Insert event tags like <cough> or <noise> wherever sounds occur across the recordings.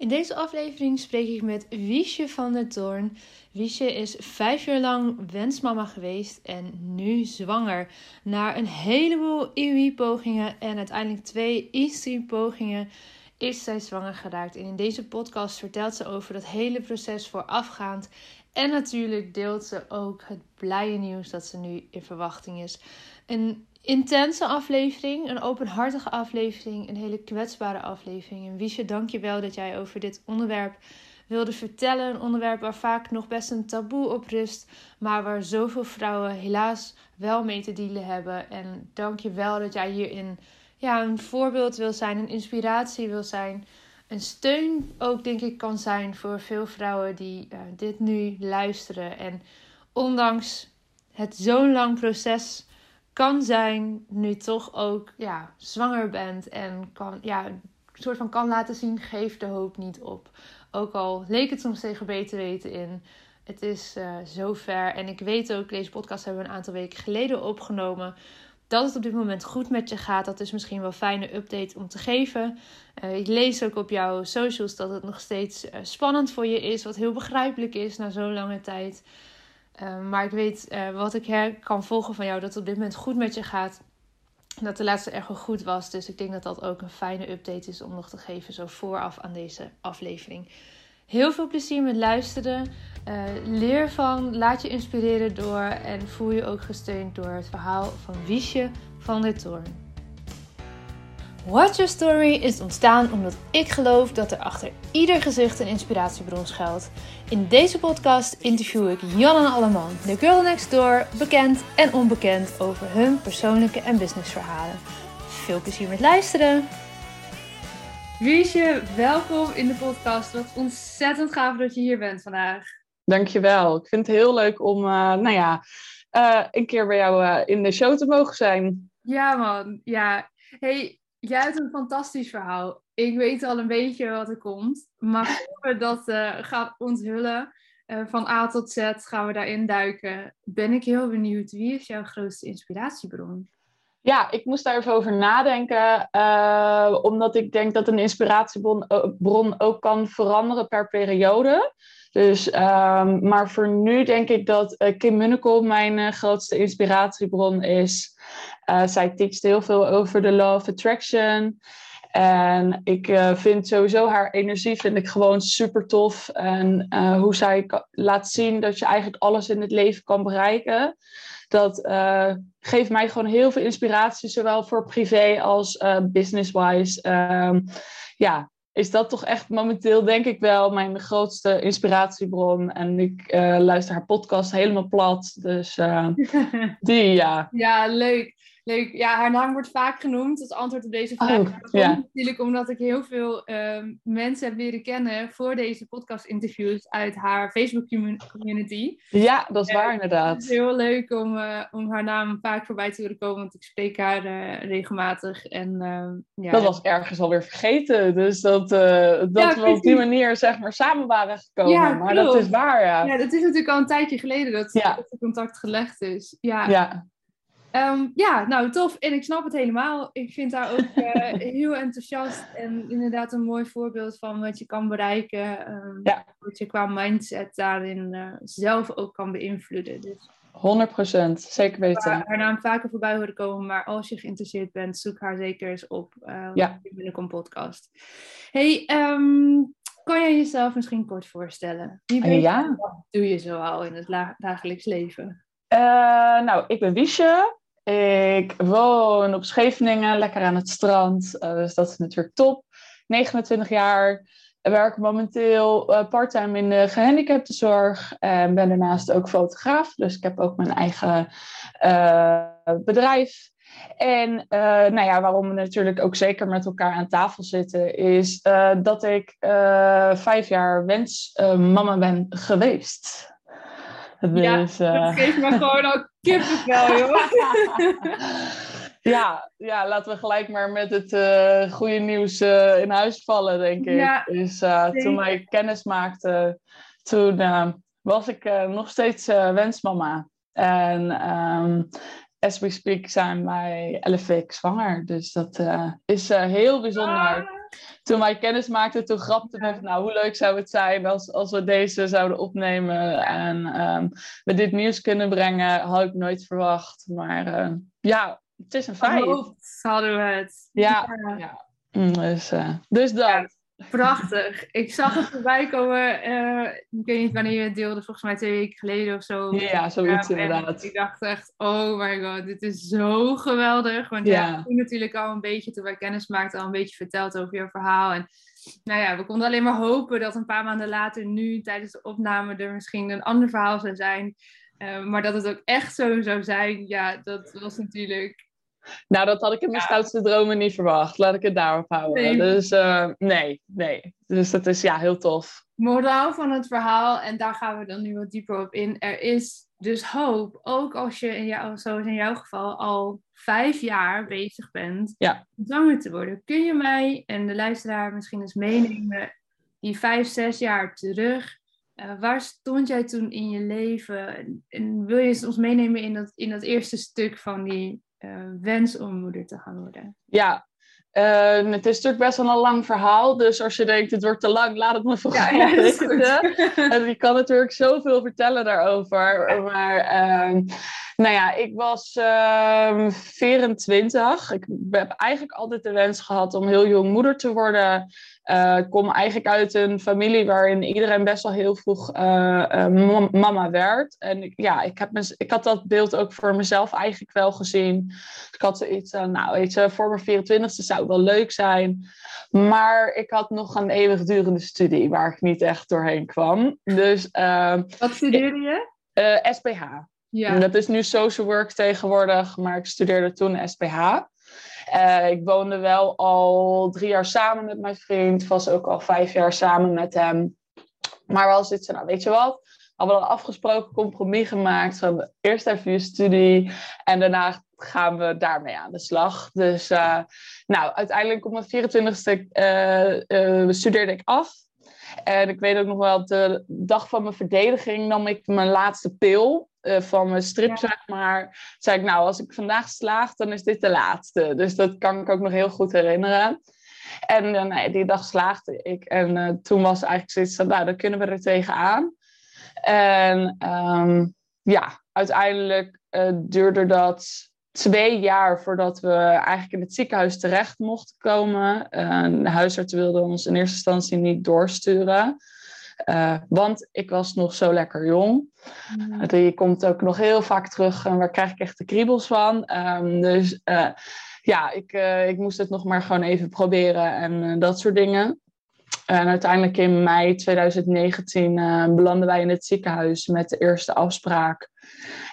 In deze aflevering spreek ik met Wiesje van der Toorn. Wiesje is vijf jaar lang wensmama geweest en nu zwanger. Na een heleboel IUI-pogingen en uiteindelijk twee ICI-pogingen is zij zwanger geraakt. En in deze podcast vertelt ze over dat hele proces voorafgaand. En natuurlijk deelt ze ook het blije nieuws dat ze nu in verwachting is. Een intense aflevering, een openhartige aflevering, een hele kwetsbare aflevering. En Wiesje, dank je wel dat jij over dit onderwerp wilde vertellen. Een onderwerp waar vaak nog best een taboe op rust, maar waar zoveel vrouwen helaas wel mee te dealen hebben. En dank je wel dat jij hierin ja, een voorbeeld wil zijn, een inspiratie wil zijn. Een steun ook, denk ik, kan zijn voor veel vrouwen die uh, dit nu luisteren. En ondanks het zo'n lang proces kan zijn, nu toch ook ja, zwanger bent en kan, ja, een soort van kan laten zien, geef de hoop niet op. Ook al leek het soms tegen beter weten in. Het is uh, zo ver. En ik weet ook, deze podcast hebben we een aantal weken geleden opgenomen. Dat het op dit moment goed met je gaat. Dat is misschien wel fijne update om te geven. Uh, ik lees ook op jouw socials dat het nog steeds uh, spannend voor je is. Wat heel begrijpelijk is na zo'n lange tijd. Uh, maar ik weet uh, wat ik kan volgen van jou, dat het op dit moment goed met je gaat. Dat de laatste echo goed was. Dus ik denk dat dat ook een fijne update is om nog te geven, zo vooraf aan deze aflevering. Heel veel plezier met luisteren. Uh, leer van, laat je inspireren door en voel je ook gesteund door het verhaal van Wiesje van der Toorn. Watch Your Story is ontstaan omdat ik geloof dat er achter ieder gezicht een inspiratiebron schuilt. In deze podcast interview ik Jan en Alleman, de girl next door, bekend en onbekend over hun persoonlijke en businessverhalen. Veel plezier met luisteren! Wiesje, welkom in de podcast. Wat ontzettend gaaf dat je hier bent vandaag. Dankjewel. Ik vind het heel leuk om, uh, nou ja, uh, een keer bij jou uh, in de show te mogen zijn. Ja man, ja. Hey, Jij hebt een fantastisch verhaal. Ik weet al een beetje wat er komt. Maar <laughs> voor we dat uh, gaan onthullen, uh, van A tot Z gaan we daarin duiken. Ben ik heel benieuwd, wie is jouw grootste inspiratiebron? Ja, ik moest daar even over nadenken. Uh, omdat ik denk dat een inspiratiebron ook kan veranderen per periode. Dus, um, maar voor nu denk ik dat Kim Munnekom mijn grootste inspiratiebron is. Uh, zij teacht heel veel over de law of attraction. En ik vind sowieso haar energie vind ik gewoon super tof. En hoe zij laat zien dat je eigenlijk alles in het leven kan bereiken. Dat geeft mij gewoon heel veel inspiratie, zowel voor privé als business-wise. Um, ja, is dat toch echt momenteel, denk ik wel, mijn grootste inspiratiebron. En ik luister haar podcast helemaal plat. Dus <laughs> die, ja. Ja, leuk. Leuk. Ja, haar naam wordt vaak genoemd als antwoord op deze vraag. Oh, dat ja. natuurlijk omdat ik heel veel uh, mensen heb leren kennen voor deze podcast-interviews uit haar Facebook-community. Ja, dat is waar inderdaad. Het is heel leuk om, uh, om haar naam vaak voorbij te horen komen, want ik spreek haar uh, regelmatig. En, ehm, ja. Dat was ergens alweer vergeten, dus dat, eh, dat ja, we op die manier zeg maar samen waren gekomen. Ja, maar dat is waar, ja. Ja, dat is natuurlijk al een tijdje geleden dat, dat contact gelegd is. Ja. Ja. Um, ja, nou tof. En ik snap het helemaal. Ik vind haar ook uh, <laughs> heel enthousiast en inderdaad een mooi voorbeeld van wat je kan bereiken. Um, ja. Wat je qua mindset daarin uh, zelf ook kan beïnvloeden. Dus, 100%, zeker weten. Haar, haar naam vaker voorbij horen komen, maar als je geïnteresseerd bent, zoek haar zeker eens op. Uh, ja. In een podcast. Hey, um, kan jij jezelf misschien kort voorstellen? Wie ben je? Ja. Wat doe je zoal in het dagelijks leven? nou, ik ben Wiesje. Ik woon op Scheveningen, lekker aan het strand. Uh, dus dat is natuurlijk top. 29 jaar. Ik werk momenteel uh, parttime in de gehandicaptenzorg. En ben daarnaast ook fotograaf. Dus ik heb ook mijn eigen uh, bedrijf. En nou ja, waarom we natuurlijk ook zeker met elkaar aan tafel zitten, is dat ik vijf jaar wensmama ben geweest. Dus, ja, dat geeft me gewoon ook kippenvel, <laughs> joh. ja, ja, laten we gelijk maar met het uh, goede nieuws uh, in huis vallen, denk ik. Ja, dus toen wij kennis maakten, toen was ik nog steeds wensmama. En um, as we speak zijn wij 11 weken zwanger. Dus dat is heel bijzonder. Ah toen wij kennis maakten, toen grapte we van, nou, hoe leuk zou het zijn als, als we deze zouden opnemen en um, we dit nieuws kunnen brengen. Had ik nooit verwacht. Maar uh, ja, het is een feit. hadden we het. Ja, ja. Mm, dus, uh, dus dat. Prachtig. Ik zag het voorbij komen. Uh, ik weet niet wanneer je het deelde, volgens mij twee weken geleden of zo. Ja, zoiets ja, inderdaad. Ik dacht echt, oh my god, dit is zo geweldig. Want ja, ja toen natuurlijk al een beetje, toen wij kennis maakten, al een beetje verteld over jouw verhaal. En nou ja, we konden alleen maar hopen dat een paar maanden later, nu tijdens de opname, er misschien een ander verhaal zou zijn. Uh, maar dat het ook echt zo zou zijn, ja, dat was natuurlijk nou, dat had ik in mijn stoutste dromen niet verwacht. Laat ik het daarop houden. Nee. Dus uh, nee, nee. Dus dat is ja, heel tof. Moraal van het verhaal, en daar gaan we dan nu wat dieper op in. Er is dus hoop, ook als je in jou, zoals in jouw geval al vijf jaar bezig bent ja. zwanger te worden. Kun je mij en de luisteraar misschien eens meenemen, die vijf, zes jaar terug? Uh, waar stond jij toen in je leven? En wil je ons meenemen in dat, in dat eerste stuk van die uh, wens om moeder te gaan worden? Ja, uh, het is natuurlijk best wel een lang verhaal. Dus als je denkt, het wordt te lang, laat het me vooral <laughs> ja, <laughs> en ik kan natuurlijk zoveel vertellen daarover. Maar uh, nou ja, ik was 24. Ehm, ik heb eigenlijk altijd de wens gehad om heel jong moeder te worden. Uh, ik kom eigenlijk uit een familie waarin iedereen best wel heel vroeg uh, mama werd. En ik, ja, ik, heb ik had dat beeld ook voor mezelf eigenlijk wel gezien. Ik had zoiets van, nou weet je, voor mijn 24e zou wel leuk zijn. Maar ik had nog een eeuwigdurende studie waar ik niet echt doorheen kwam. Dus, Wat studeerde je? SPH. Ja. dat is nu social work tegenwoordig, maar ik studeerde toen SPH. Uh, ik woonde wel al drie jaar samen met mijn vriend. Was ook al vijf jaar samen met hem. Maar wel zitten, nou weet je wat? Hadden we een afgesproken compromis gemaakt. Hebben eerst even je studie en daarna gaan we daarmee aan de slag. Dus uh, nou, uiteindelijk op mijn 24ste uh, studeerde ik af. En ik weet ook nog wel, de dag van mijn verdediging nam ik mijn laatste pil. Uh, van mijn strip, zeg maar. Zei ik, nou, als ik vandaag slaag, dan is dit de laatste. Dus dat kan ik ook nog heel goed herinneren. En uh, nou die dag slaagde ik. En uh, toen was eigenlijk zoiets van, nou, dan kunnen we er tegenaan. En um, ja, uiteindelijk duurde dat twee jaar voordat we eigenlijk in het ziekenhuis terecht mochten komen. de huisarts wilde ons in eerste instantie niet doorsturen. Uh, want ik was nog zo lekker jong. Mm. Je komt ook nog heel vaak terug en waar krijg ik echt de kriebels van. Um, dus uh, ja, ik, ik moest het nog maar gewoon even proberen en dat soort dingen. En uiteindelijk in mei 2019 belanden wij in het ziekenhuis met de eerste afspraak.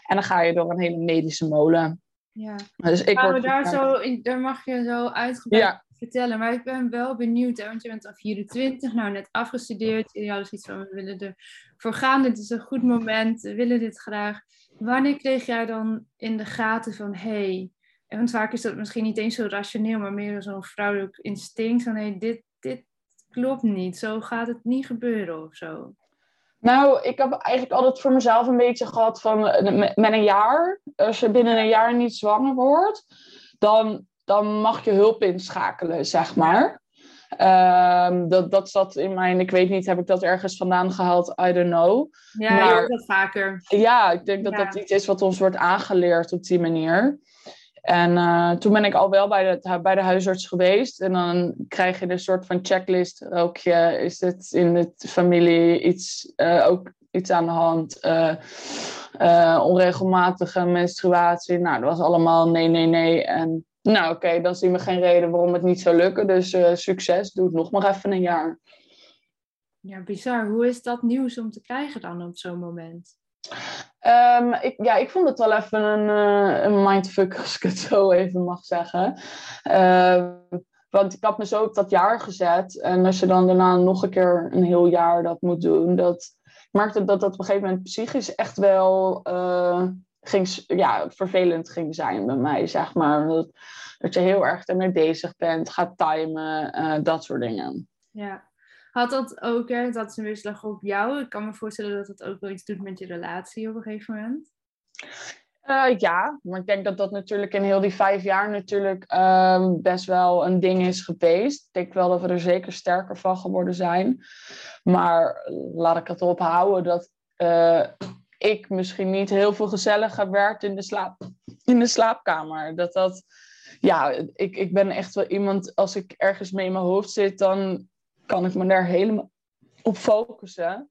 En dan ga je door een hele medische molen. Ja, dus ik word daar, zo, daar mag je zo uitgebreid ja vertellen. Maar ik ben wel benieuwd, hè, want je bent al 24, nou net afgestudeerd. Je had iets van, we willen ervoor gaan. Dit is een goed moment, we willen dit graag. Wanneer kreeg jij dan in de gaten van, hey, en want vaak is dat misschien niet eens zo rationeel, maar meer zo'n vrouwelijk instinct van, hey, dit, dit klopt niet, zo gaat het niet gebeuren of zo. Nou, ik heb eigenlijk altijd voor mezelf een beetje gehad van eh, met een jaar, als je binnen een jaar niet zwanger wordt, dan dan mag je hulp inschakelen, zeg maar. Um, dat, dat zat in mijn, ik weet niet, heb ik dat ergens vandaan gehaald? I don't know. Ja, maar, je dat vaker. Ja, ik denk dat dat iets is wat ons wordt aangeleerd op die manier. En uh, toen ben ik al wel bij de, bij de huisarts geweest. En dan krijg je een soort van checklist. Ook je, is het in de familie iets, uh, ook iets aan de hand? Uh, onregelmatige menstruatie. Nou, dat was allemaal nee, nee, nee. En nou, oké, dan zien we geen reden waarom het niet zou lukken. Dus succes, doe het nog maar even een jaar. Ja, bizar. Hoe is dat nieuws om te krijgen dan op zo'n moment? Um, ik, ja, ik vond het wel even een, een mindfuck, <laughs> als ik het zo even mag zeggen. Uh, want ik had me zo op dat jaar gezet. En als je dan daarna nog een keer een heel jaar dat moet doen, dat ik merkte dat dat op een gegeven moment psychisch echt wel uh, ging, ja, vervelend ging zijn bij mij, zeg maar. Dat, je heel erg ermee bezig bent, gaat timen, uh, dat soort dingen. Ja. Had dat ook, hè, dat is een weerslag op jou? Ik kan me voorstellen dat dat ook wel iets doet met je relatie op een gegeven moment. Uh, ja, maar ik denk dat dat natuurlijk in heel die vijf jaar natuurlijk uh, best wel een ding is geweest. Ik denk wel dat we er zeker sterker van geworden zijn. Maar laat ik het erop houden dat uh, ik misschien niet heel veel gezelliger werd in de, slaap, in de slaapkamer. Dat dat, ja, ik, ik ben echt wel iemand, als ik ergens mee in mijn hoofd zit, dan kan ik me daar helemaal op focussen.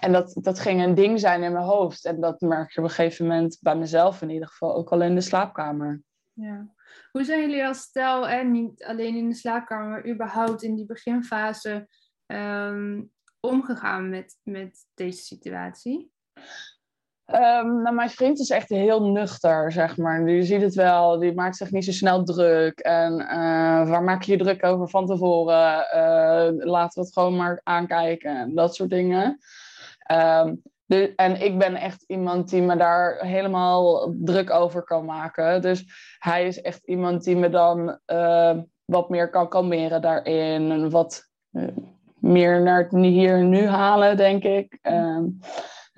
En dat, dat ging een ding zijn in mijn hoofd. En dat merk je op een gegeven moment bij mezelf in ieder geval ook al in de slaapkamer. Ja. Hoe zijn jullie als stel, en niet alleen in de slaapkamer, maar überhaupt in die beginfase um, omgegaan met, met deze situatie? Um, nou, mijn vriend is echt heel nuchter, zeg maar. Je ziet het wel, die maakt zich niet zo snel druk. En uh, waar maak je je druk over van tevoren? Uh, laten we het gewoon maar aankijken. Dat soort dingen. De, en ik ben echt iemand die me daar helemaal druk over kan maken. Dus hij is echt iemand die me dan uh, wat meer kan kalmeren daarin. En wat meer naar het hier en nu halen, denk ik. Um,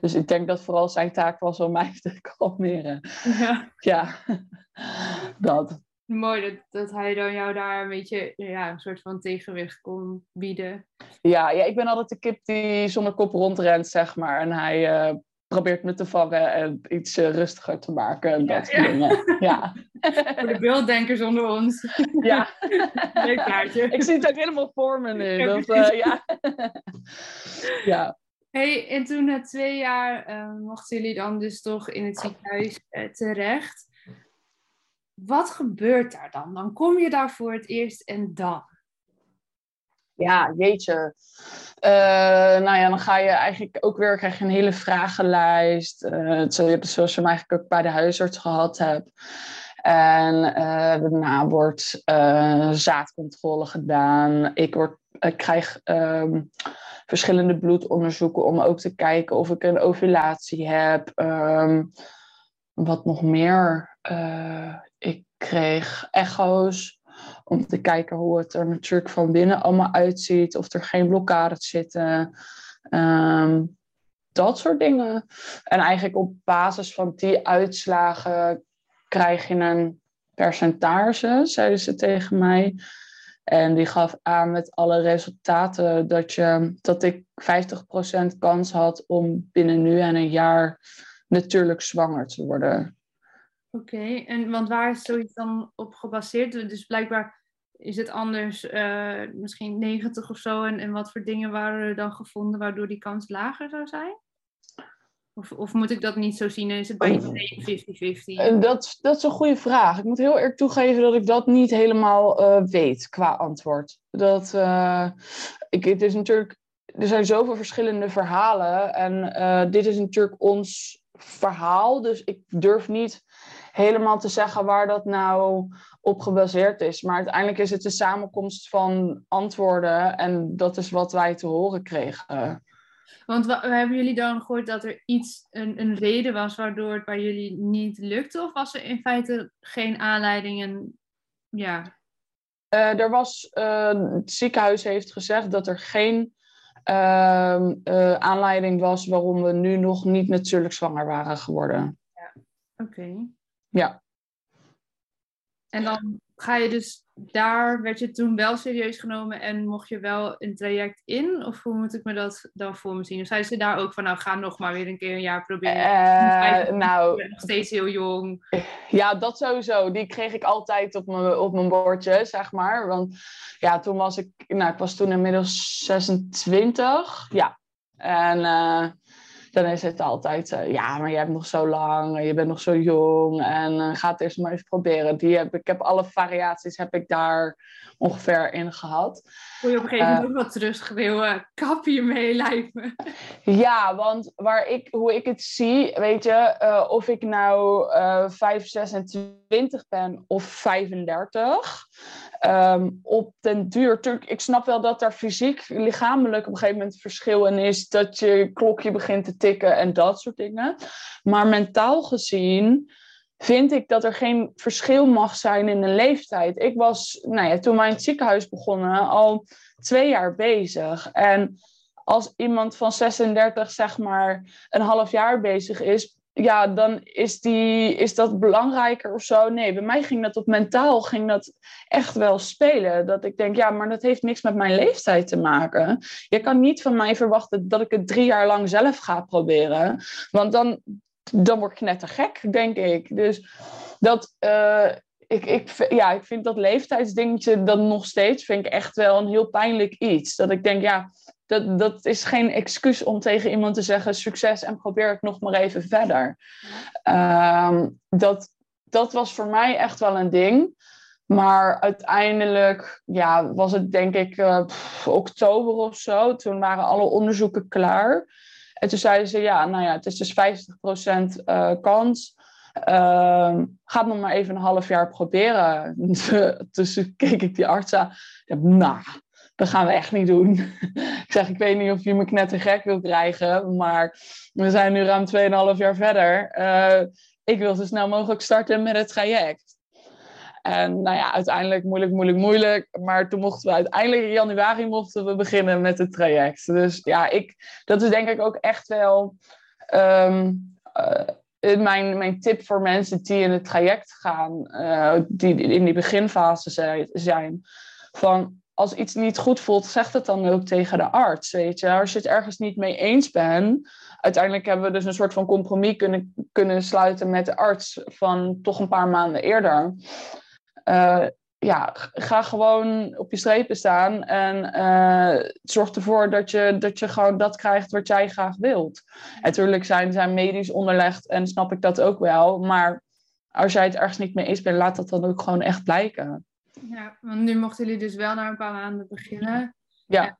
dus ik denk dat vooral zijn taak was om mij <laughs> te kalmeren. Ja. ja, dat. Mooi dat, dat hij dan jou daar een beetje ja, een soort van tegenwicht kon bieden. Ja, ja, ik ben altijd de kip die zonder kop rondrent, zeg maar. En hij uh, probeert me te vangen en iets uh, rustiger te maken. En dat ja, dingen. <laughs> Ja. Voor de beelddenkers onder ons. Ja. <laughs> Leuk kaartje. Ik zie het ook helemaal voor me nu. Dat, uh, ja. ja. Hey, en toen na twee jaar uh, mochten jullie dan dus toch in het ziekenhuis uh, terecht. Wat gebeurt daar dan? Dan kom je daar voor het eerst en dan? Ja, jeetje. Uh, nou ja, dan ga je eigenlijk ook weer krijg je een hele vragenlijst. Zoals je hem eigenlijk ook bij de huisarts gehad hebt. En daarna wordt zaadcontrole gedaan. Ik, word, ik krijg um, verschillende bloedonderzoeken om ook te kijken of ik een ovulatie heb. Um, wat nog meer? Uh, ik kreeg echo's om te kijken hoe het er natuurlijk van binnen allemaal uitziet. Of er geen blokkades zitten. Um, dat soort dingen. En eigenlijk op basis van die uitslagen krijg je een percentage, zeiden ze tegen mij. En die gaf aan met alle resultaten dat, je, dat ik 50% kans had om binnen nu en een jaar natuurlijk zwanger te worden. Oké, en want waar is zoiets dan op gebaseerd? Dus blijkbaar is het anders, uh, misschien 90 of zo. En, en wat voor dingen waren er dan gevonden waardoor die kans lager zou zijn? Of, of moet ik dat niet zo zien? Is het bij iedereen 50-50? Dat, dat is een goede vraag. Ik moet heel erg toegeven dat ik dat niet helemaal uh, weet qua antwoord. Dat, uh, ik, het is natuurlijk, er zijn zoveel verschillende verhalen. En uh, dit is natuurlijk ons verhaal. Dus ik durf niet helemaal te zeggen waar dat nou op gebaseerd is. Maar uiteindelijk is het de samenkomst van antwoorden. En dat is wat wij te horen kregen. Want hebben jullie dan gehoord dat er iets, een, een reden was waardoor het bij jullie niet lukte? Of was er in feite geen aanleiding? En, ja. Uh, er was, uh, het ziekenhuis heeft gezegd dat er geen uh, aanleiding was waarom we nu nog niet natuurlijk zwanger waren geworden. Ja. Oké. Ja. En dan ga je dus daar, werd je toen wel serieus genomen en mocht je wel een traject in? Of hoe moet ik me dat dan voor me zien? Of zei ze daar ook van, nou ga nog maar weer een keer een jaar proberen? Uh, nou, nog steeds heel jong. Ja, dat sowieso. Die kreeg ik altijd op mijn, op mijn bordje, zeg maar. Want ja, toen was ik, nou ik was toen inmiddels 26. Ja. En... Uh, dan is het altijd, uh, ja, maar je hebt nog zo lang, je bent nog zo jong en uh, ga het eerst maar even proberen. Die heb, ik heb alle variaties heb ik daar ongeveer in gehad. Voel je op een gegeven moment uh, ook wat teruggeweeuwen, kap je mee? Ja, want waar ik, hoe ik het zie, weet je, of ik nou 5, 26 ben of 35, Um, op den duur, ik snap wel dat daar fysiek, lichamelijk op een gegeven moment verschil in is. Dat je klokje begint te tikken en dat soort dingen. Maar mentaal gezien vind ik dat er geen verschil mag zijn in een leeftijd. Ik was, nou ja, toen wij in het ziekenhuis begonnen, al twee jaar bezig. En als iemand van 36 zeg maar een half jaar bezig is, ja, dan is, die, is dat belangrijker of zo. Nee, bij mij ging dat op mentaal ging dat echt wel spelen. Dat ik denk, ja, maar dat heeft niks met mijn leeftijd te maken. Je kan niet van mij verwachten dat ik het drie jaar lang zelf ga proberen. Want dan, dan word ik net te gek, denk ik. Dus dat, uh, ik, ik, ja, ik vind dat leeftijdsdingetje dan nog steeds vind ik echt wel een heel pijnlijk iets. Dat ik denk, ja, dat, dat is geen excuus om tegen iemand te zeggen succes en probeer het nog maar even verder. Ehm, dat, dat was voor mij echt wel een ding. Maar uiteindelijk ja, was het denk ik uh, oktober of zo. Toen waren alle onderzoeken klaar. En toen zeiden ze, ja, nou ja, het is dus 50% uh, eh, kans. Uh, ga nog maar even een half jaar proberen. <laughs> dus keek ik die arts aan. Ja, nou, dat gaan we echt niet doen. <laughs> ik zeg, ik weet niet of je me knettergek wil krijgen, maar we zijn nu ruim 2,5 jaar verder. Uh, ik wil zo snel mogelijk starten met het traject. En nou ja, uiteindelijk moeilijk, moeilijk, moeilijk. Maar toen mochten we uiteindelijk in januari mochten we beginnen met het traject. Dus ja, ik, dat is denk ik ook echt wel um, uh, mijn, mijn tip voor mensen die in het traject gaan, uh, die in die beginfase zijn. Van als iets niet goed voelt, zeg het dan ook tegen de arts. Weet je? Als je het ergens niet mee eens bent. Uiteindelijk hebben we dus een soort van compromis kunnen, kunnen sluiten met de arts van toch een paar maanden eerder. Uh, ja, ga gewoon op je strepen staan en uh, zorg ervoor dat je, dat je gewoon dat krijgt wat jij graag wilt. Natuurlijk zijn zij medisch onderlegd en snap ik dat ook wel, maar als jij het ergens niet mee eens bent, laat dat dan ook gewoon echt blijken. Ja, want nu mochten jullie dus wel na een paar maanden beginnen. Ja.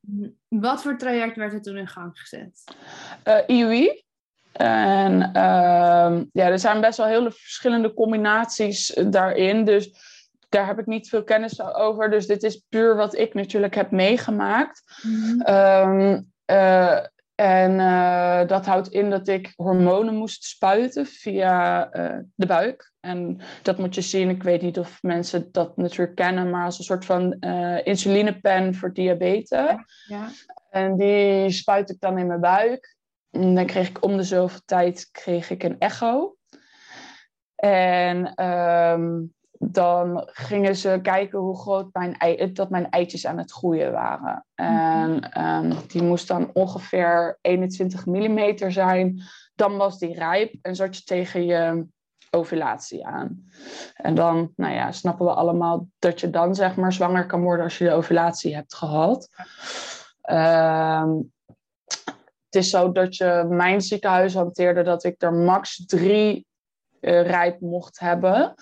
wat voor traject werd er toen in gang gezet? Uh, eh, IUI. En uh, ja, er zijn best wel hele verschillende combinaties daarin. Dus daar heb ik niet veel kennis over. Dus dit is puur wat ik natuurlijk heb meegemaakt. Mm en uh, dat houdt in dat ik hormonen moest spuiten via uh, de buik. En dat moet je zien, ik weet niet of mensen dat natuurlijk kennen, maar als een soort van insulinepen voor diabetes. Ja. En die spuit ik dan in mijn buik. En dan kreeg ik om de zoveel tijd kreeg ik een echo. En um, dan gingen ze kijken hoe groot mijn ei, dat mijn eitjes aan het groeien waren. En um, die moest dan ongeveer 21 mm zijn. Dan was die rijp en zat je tegen je ovulatie aan. En dan, nou ja, snappen we allemaal dat je dan zeg maar zwanger kan worden als je de ovulatie hebt gehad. Um, het is zo dat je mijn ziekenhuis hanteerde dat ik er max drie uh, rijp mocht hebben.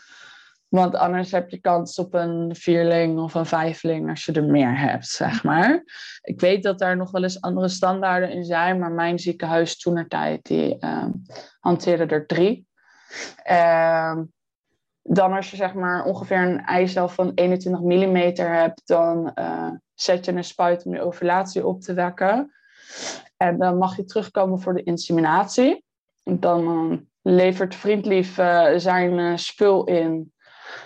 Want anders heb je kans op een vierling of een vijfling als je er meer hebt, zeg maar. Ik weet dat daar nog wel eens andere standaarden in zijn, maar mijn ziekenhuis toen er tijd, die uh, hanteerde er drie. Uh, dan als je zeg maar ongeveer een eicel van 21 mm hebt, dan uh, zet je een spuit om je ovulatie op te wekken. En dan mag je terugkomen voor de inseminatie. Dan levert vriendlief uh, zijn spul in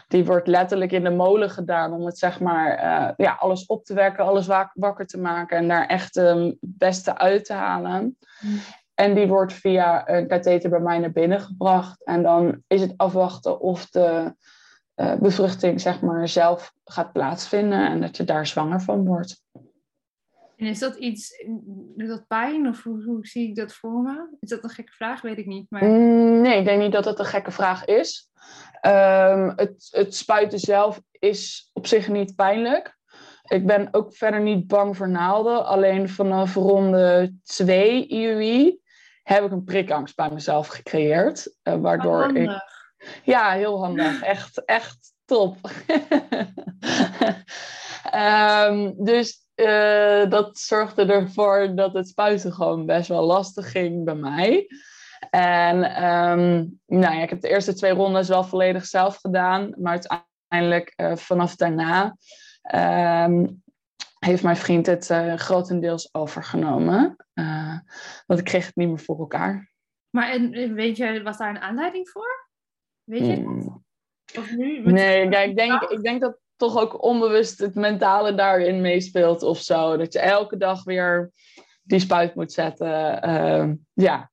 die wordt letterlijk in de molen gedaan om het zeg maar uh, ja, alles op te wekken, alles wakker te maken en daar echt het beste uit te halen. Mm. En die wordt via een katheter bij mij naar binnen gebracht. En dan is het afwachten of de uh, bevruchting zeg maar zelf gaat plaatsvinden en dat je daar zwanger van wordt. En is dat iets, doet dat pijn of hoe, hoe, zie ik dat voor me? Is dat een gekke vraag? Weet ik niet. Maar... Mm, nee, ik denk niet dat het een gekke vraag is. Um, het, het spuiten zelf is op zich niet pijnlijk. Ik ben ook verder niet bang voor naalden. Alleen vanaf ronde 2 IUI heb ik een prikangst bij mezelf gecreëerd. Uh, waardoor ik. Ja, heel handig. Echt, echt top. um, <laughs> dus uh, dat zorgde ervoor dat het spuiten gewoon best wel lastig ging bij mij. En um, nou ja, ik heb de eerste twee rondes wel volledig zelf gedaan. Maar uiteindelijk uh, vanaf daarna um, heeft mijn vriend het uh, grotendeels overgenomen. Want ik kreeg het niet meer voor elkaar. Maar en, weet je, was daar een aanleiding voor? Weet je mm. Of nu? Nee, kijk, ik denk, ik denk dat toch ook onbewust het mentale daarin meespeelt of zo. Dat je elke dag weer die spuit moet zetten. Uh, ja,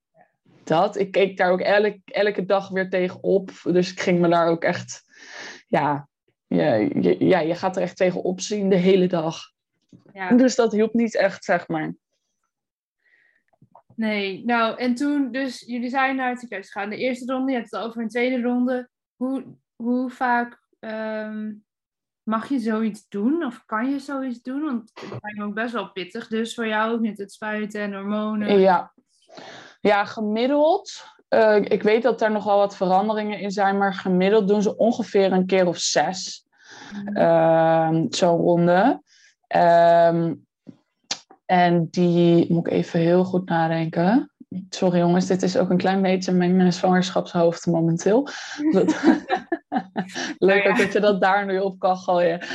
dat. Ik keek daar ook elke, elke dag weer tegen op. Dus ik ging me daar ook echt, ja, ja, je, ja, je gaat er echt tegen opzien de hele dag. Ja. Dus dat hielp niet echt, zeg maar. Nee, nou en toen, dus jullie zijn naar het ziekenhuis gegaan. De eerste ronde, je hebt het over een tweede ronde. Hoe, hoe vaak ehm, mag je zoiets doen? Of kan je zoiets doen? Want het lijkt me ook best wel pittig, dus voor jou met het spuiten en hormonen. Ja, ja gemiddeld. Uh, ik weet dat er nogal wat veranderingen in zijn, maar gemiddeld doen ze ongeveer een keer of zes. Uh, Zo'n ronde. Um, en die moet ik even heel goed nadenken. Sorry jongens, dit is ook een klein beetje mijn eh, zwangerschapshoofd momenteel. <laughs> <laughs> Leuk nou dat je dat daar nu op kan gooien. <laughs>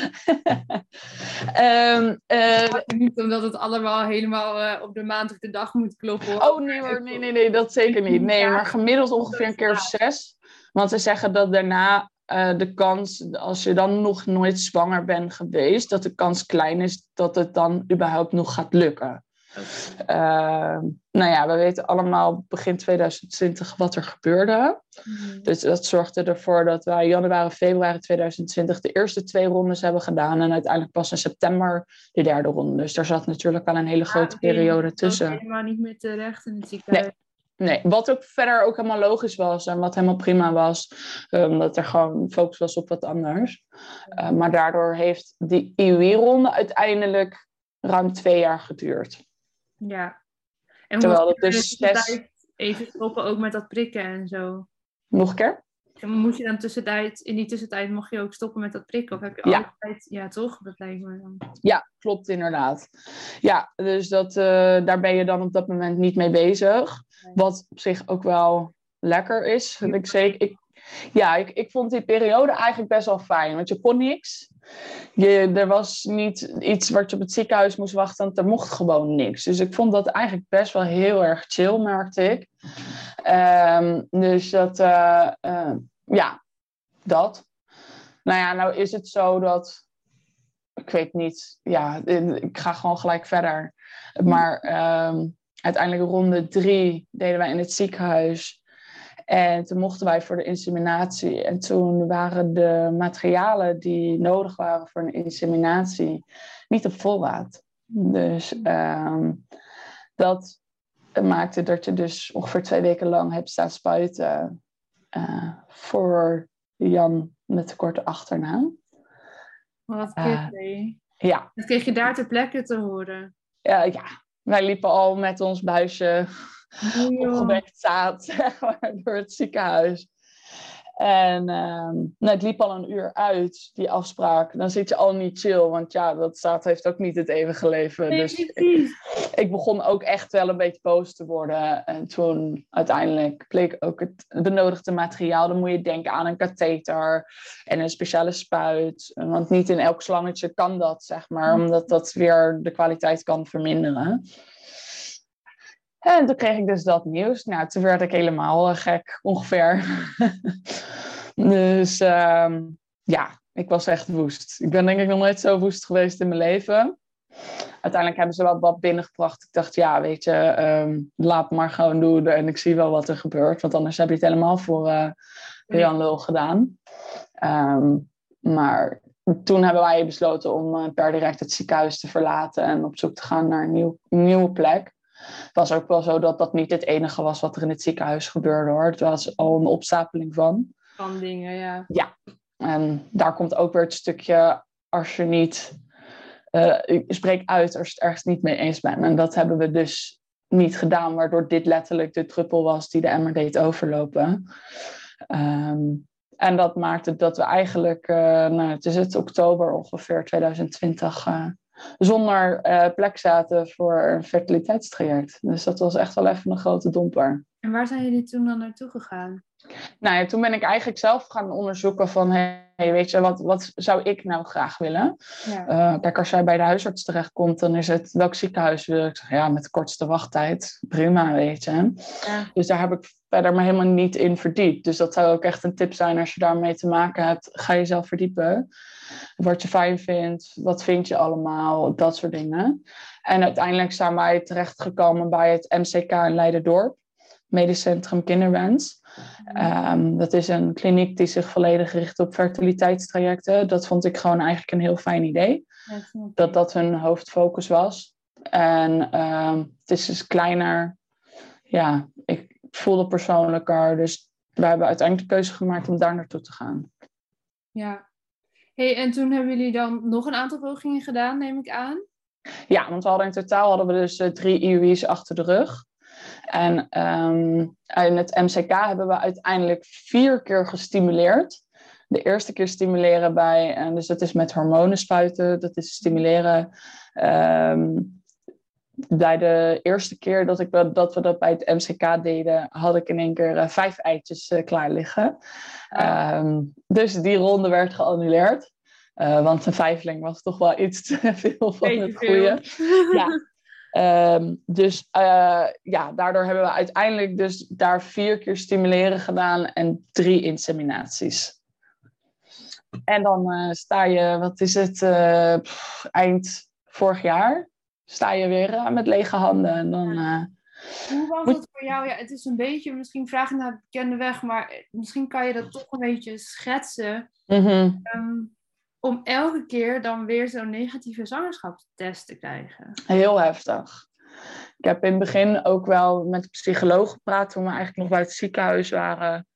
um, uh, niet omdat het allemaal helemaal uh, op de maand of de dag moet kloppen. Oh nee hoor, nee, nee, nee, dat zeker niet. Nee, maar gemiddeld ongeveer een keer of zes. Want ze zeggen dat daarna uh, de kans, als je dan nog nooit zwanger bent geweest, dat de kans klein is dat het dan überhaupt nog gaat lukken. Uh, nou ja, we weten allemaal begin 2020 wat er gebeurde. Mhm. Dus dat zorgde ervoor dat wij januari, februari 2020 de eerste twee rondes hebben gedaan. En uiteindelijk pas in september de derde ronde. Dus daar zat natuurlijk al een hele grote periode tussen. helemaal niet meer terecht in het ziekenhuis. Nee, wat ook verder ook helemaal logisch was en wat helemaal prima was, omdat er gewoon focus was op wat anders. Uh, maar daardoor heeft die IUI-ronde uiteindelijk ruim twee jaar geduurd. Ja. En Terwijl het dus zes... even stoppen ook met dat prikken en zo? Nog een keer? En moet je dan tussentijd, in die tussentijd mocht je ook stoppen met dat prikken? Of heb je ja. altijd, ja toch? Dat lijkt me dan. Ja, klopt inderdaad. Ja, dus dat, uh, daar ben je dan op dat moment niet mee bezig. Wat op zich ook wel lekker is. Ik, zeker, ik, ja, ik, ik vond die periode eigenlijk best wel fijn. Want je kon niks. Je, er was niet iets wat je op het ziekenhuis moest wachten. Want er mocht gewoon niks. Dus ik vond dat eigenlijk best wel heel erg chill, merkte ik. Um, dus dat, uh, uh, ja, dat. Nou ja, nou is het zo dat. Ik weet niet. Ja, ik ga gewoon gelijk verder. Maar um, uiteindelijk ronde drie deden wij in het ziekenhuis. En toen mochten wij voor de inseminatie. En toen waren de materialen die nodig waren voor een inseminatie niet op voorraad. Dus um, dat maakte dat je dus ongeveer twee weken lang hebt staan spuiten uh, voor Jan met de korte achternaam. Wat uh, Ja. Dat kreeg je daar ter plekke te horen? Ja, wij liepen al met ons buisje oh, opgewekt zaad <laughs> zeg maar, door het ziekenhuis. En uh, nou, het liep al een uur uit, die afspraak. Dan zit je al niet chill, want ja, dat zaad heeft ook niet het eeuwige leven. dus ik, ik, begon ook echt wel een beetje boos te worden. En toen uiteindelijk bleek ook het benodigde materiaal. Dan moet je denken aan een katheter en een speciale spuit. Want niet in elk slangetje kan dat, zeg maar, omdat dat weer de kwaliteit kan verminderen. En toen kreeg ik dus dat nieuws. Nou, toen werd ik helemaal eh, gek, ongeveer. <laughs> dus um, ja, ik was echt woest. Ik ben denk ik nog nooit zo woest geweest in mijn leven. Uiteindelijk hebben ze wel wat binnengebracht. Ik dacht, ja, weet je, um, laat maar gewoon doen. En ik zie wel wat er gebeurt. Want anders heb je het helemaal voor uh, Jan Lul gedaan. Um, maar toen hebben wij besloten om uh, per direct het ziekenhuis te verlaten. En op zoek te gaan naar een, nieuw, een nieuwe plek. Het was ook wel zo dat dat niet het enige was wat er in het ziekenhuis gebeurde hoor. Het was al een opstapeling van. Van dingen, ja. Ja, en daar komt ook weer het stukje als je niet. Uh, spreek uit als je het ergens niet mee eens bent. En dat hebben we dus niet gedaan, waardoor dit letterlijk de druppel was die de emmer deed overlopen. Um, en dat maakte dat we eigenlijk, uh, nou, het is het oktober ongeveer 2020, uh, zonder uh, plek zaten voor een fertiliteitstraject. Dus dat was echt wel even een grote domper. En waar zijn jullie toen dan naartoe gegaan? Nou ja, toen ben ik eigenlijk zelf gaan onderzoeken van, hey, weet je, wat, wat zou ik nou graag willen? Ja. Uh, kijk, als jij bij de huisarts terechtkomt, dan is het welk ziekenhuis wil ik? Ja, met de kortste wachttijd. Prima, weet je. Ja. Dus daar heb ik verder me helemaal niet in verdiept. Dus dat zou ook echt een tip zijn als je daarmee te maken hebt. Ga jezelf verdiepen. Wat je fijn vindt, wat vind je allemaal, dat soort dingen. En uiteindelijk zijn wij terechtgekomen bij het MCK in Leiderdorp. Medisch Centrum Kinderwens. Ehm, dat is een kliniek die zich volledig richt op fertiliteitstrajecten. Dat vond ik gewoon eigenlijk een heel fijn idee. dat dat hun hoofdfocus was. En ehm, het is dus kleiner. Ja, ik voelde persoonlijker. Dus we hebben uiteindelijk de keuze gemaakt om daar naartoe te gaan. Ja. Hey, en toen hebben jullie dan nog een aantal pogingen gedaan, neem ik aan? Ja, want we hadden in totaal hadden we dus uh, drie IUI's achter de rug. En um, in het MCK hebben we uiteindelijk vier keer gestimuleerd. De eerste keer stimuleren bij, en dus dat is met hormonen spuiten, dat is stimuleren. Um, bij de eerste keer dat, ik, dat we dat bij het MCK deden, had ik in één keer uh, vijf eitjes uh, klaar liggen. Um, dus die ronde werd geannuleerd. Uh, want een vijfling was toch wel iets te <laughs> veel van Beetje het goede. Ja. Um, <laughs> dus ja, daardoor hebben we uiteindelijk dus daar vier keer stimuleren gedaan en drie inseminaties. En dan sta je, wat is het, pff, eind vorig jaar, sta je weer met lege handen. En dan, Hoe was het voor jou? Ja, het is een beetje, misschien vraag ik naar de bekende weg, maar misschien kan je dat toch een beetje schetsen. Mm -hmm. um, om elke keer dan weer zo'n negatieve zwangerschapstest te krijgen. Heel heftig. Ik heb in het begin ook wel met de psycholoog gepraat toen we eigenlijk nog bij het ziekenhuis waren.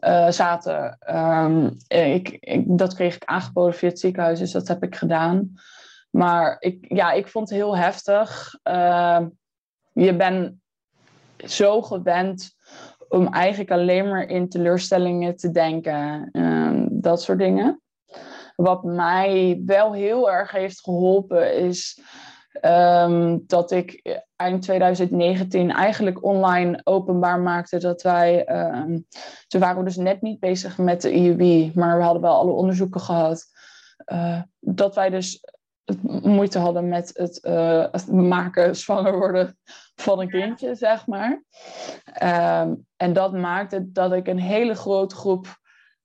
Uh, zaten. Um, ik, ik, dat kreeg ik aangeboden via het ziekenhuis, dus dat heb ik gedaan. Maar ik, ja, ik vond het heel heftig. Uh, je bent zo gewend om eigenlijk alleen maar in teleurstellingen te denken. Um, dat soort dingen. Wat mij wel heel erg heeft geholpen is um, dat ik eind 2019 eigenlijk online openbaar maakte dat wij. Um, waren we dus net niet bezig met de IUB, maar we hadden wel alle onderzoeken gehad. Uh, dat wij dus moeite hadden met het, uh, het, maken, zwanger worden van een kindje, zeg maar. Um, en dat maakte dat ik een hele grote groep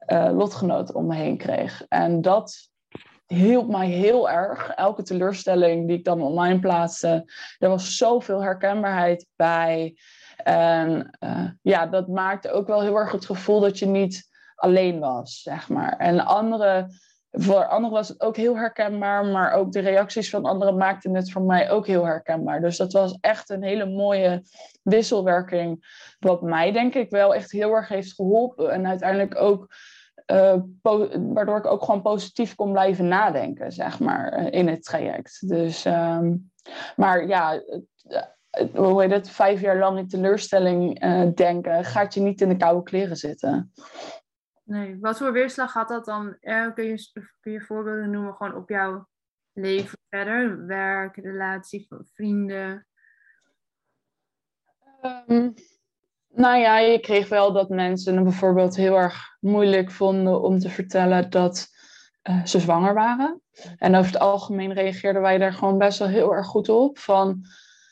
uh, lotgenoten om me heen kreeg. En dat hielp mij heel erg. Elke teleurstelling die ik dan online plaatste, er was zoveel herkenbaarheid bij. En uh, ja, dat maakte ook wel heel erg het gevoel dat je niet alleen was, zeg maar. En andere, voor anderen was het ook heel herkenbaar, maar ook de reacties van anderen maakten het voor mij ook heel herkenbaar. Dus dat was echt een hele mooie wisselwerking, wat mij denk ik wel echt heel erg heeft geholpen. En uiteindelijk ook uh, waardoor ik ook gewoon positief kon blijven nadenken, zeg maar, uh, in het traject. Dus, um, maar ja, hoe heet het, vijf jaar lang in teleurstelling denken, gaat je niet in de koude kleren zitten. Nee, wat voor weerslag had dat dan? kun, je, kun je voorbeelden noemen gewoon op jouw leven verder? Werk, relatie, vrienden? Um, nou ja, je kreeg wel dat mensen het bijvoorbeeld heel erg moeilijk vonden om te vertellen dat uh, ze zwanger waren. En over het algemeen reageerden wij daar gewoon best wel heel erg goed op. Van,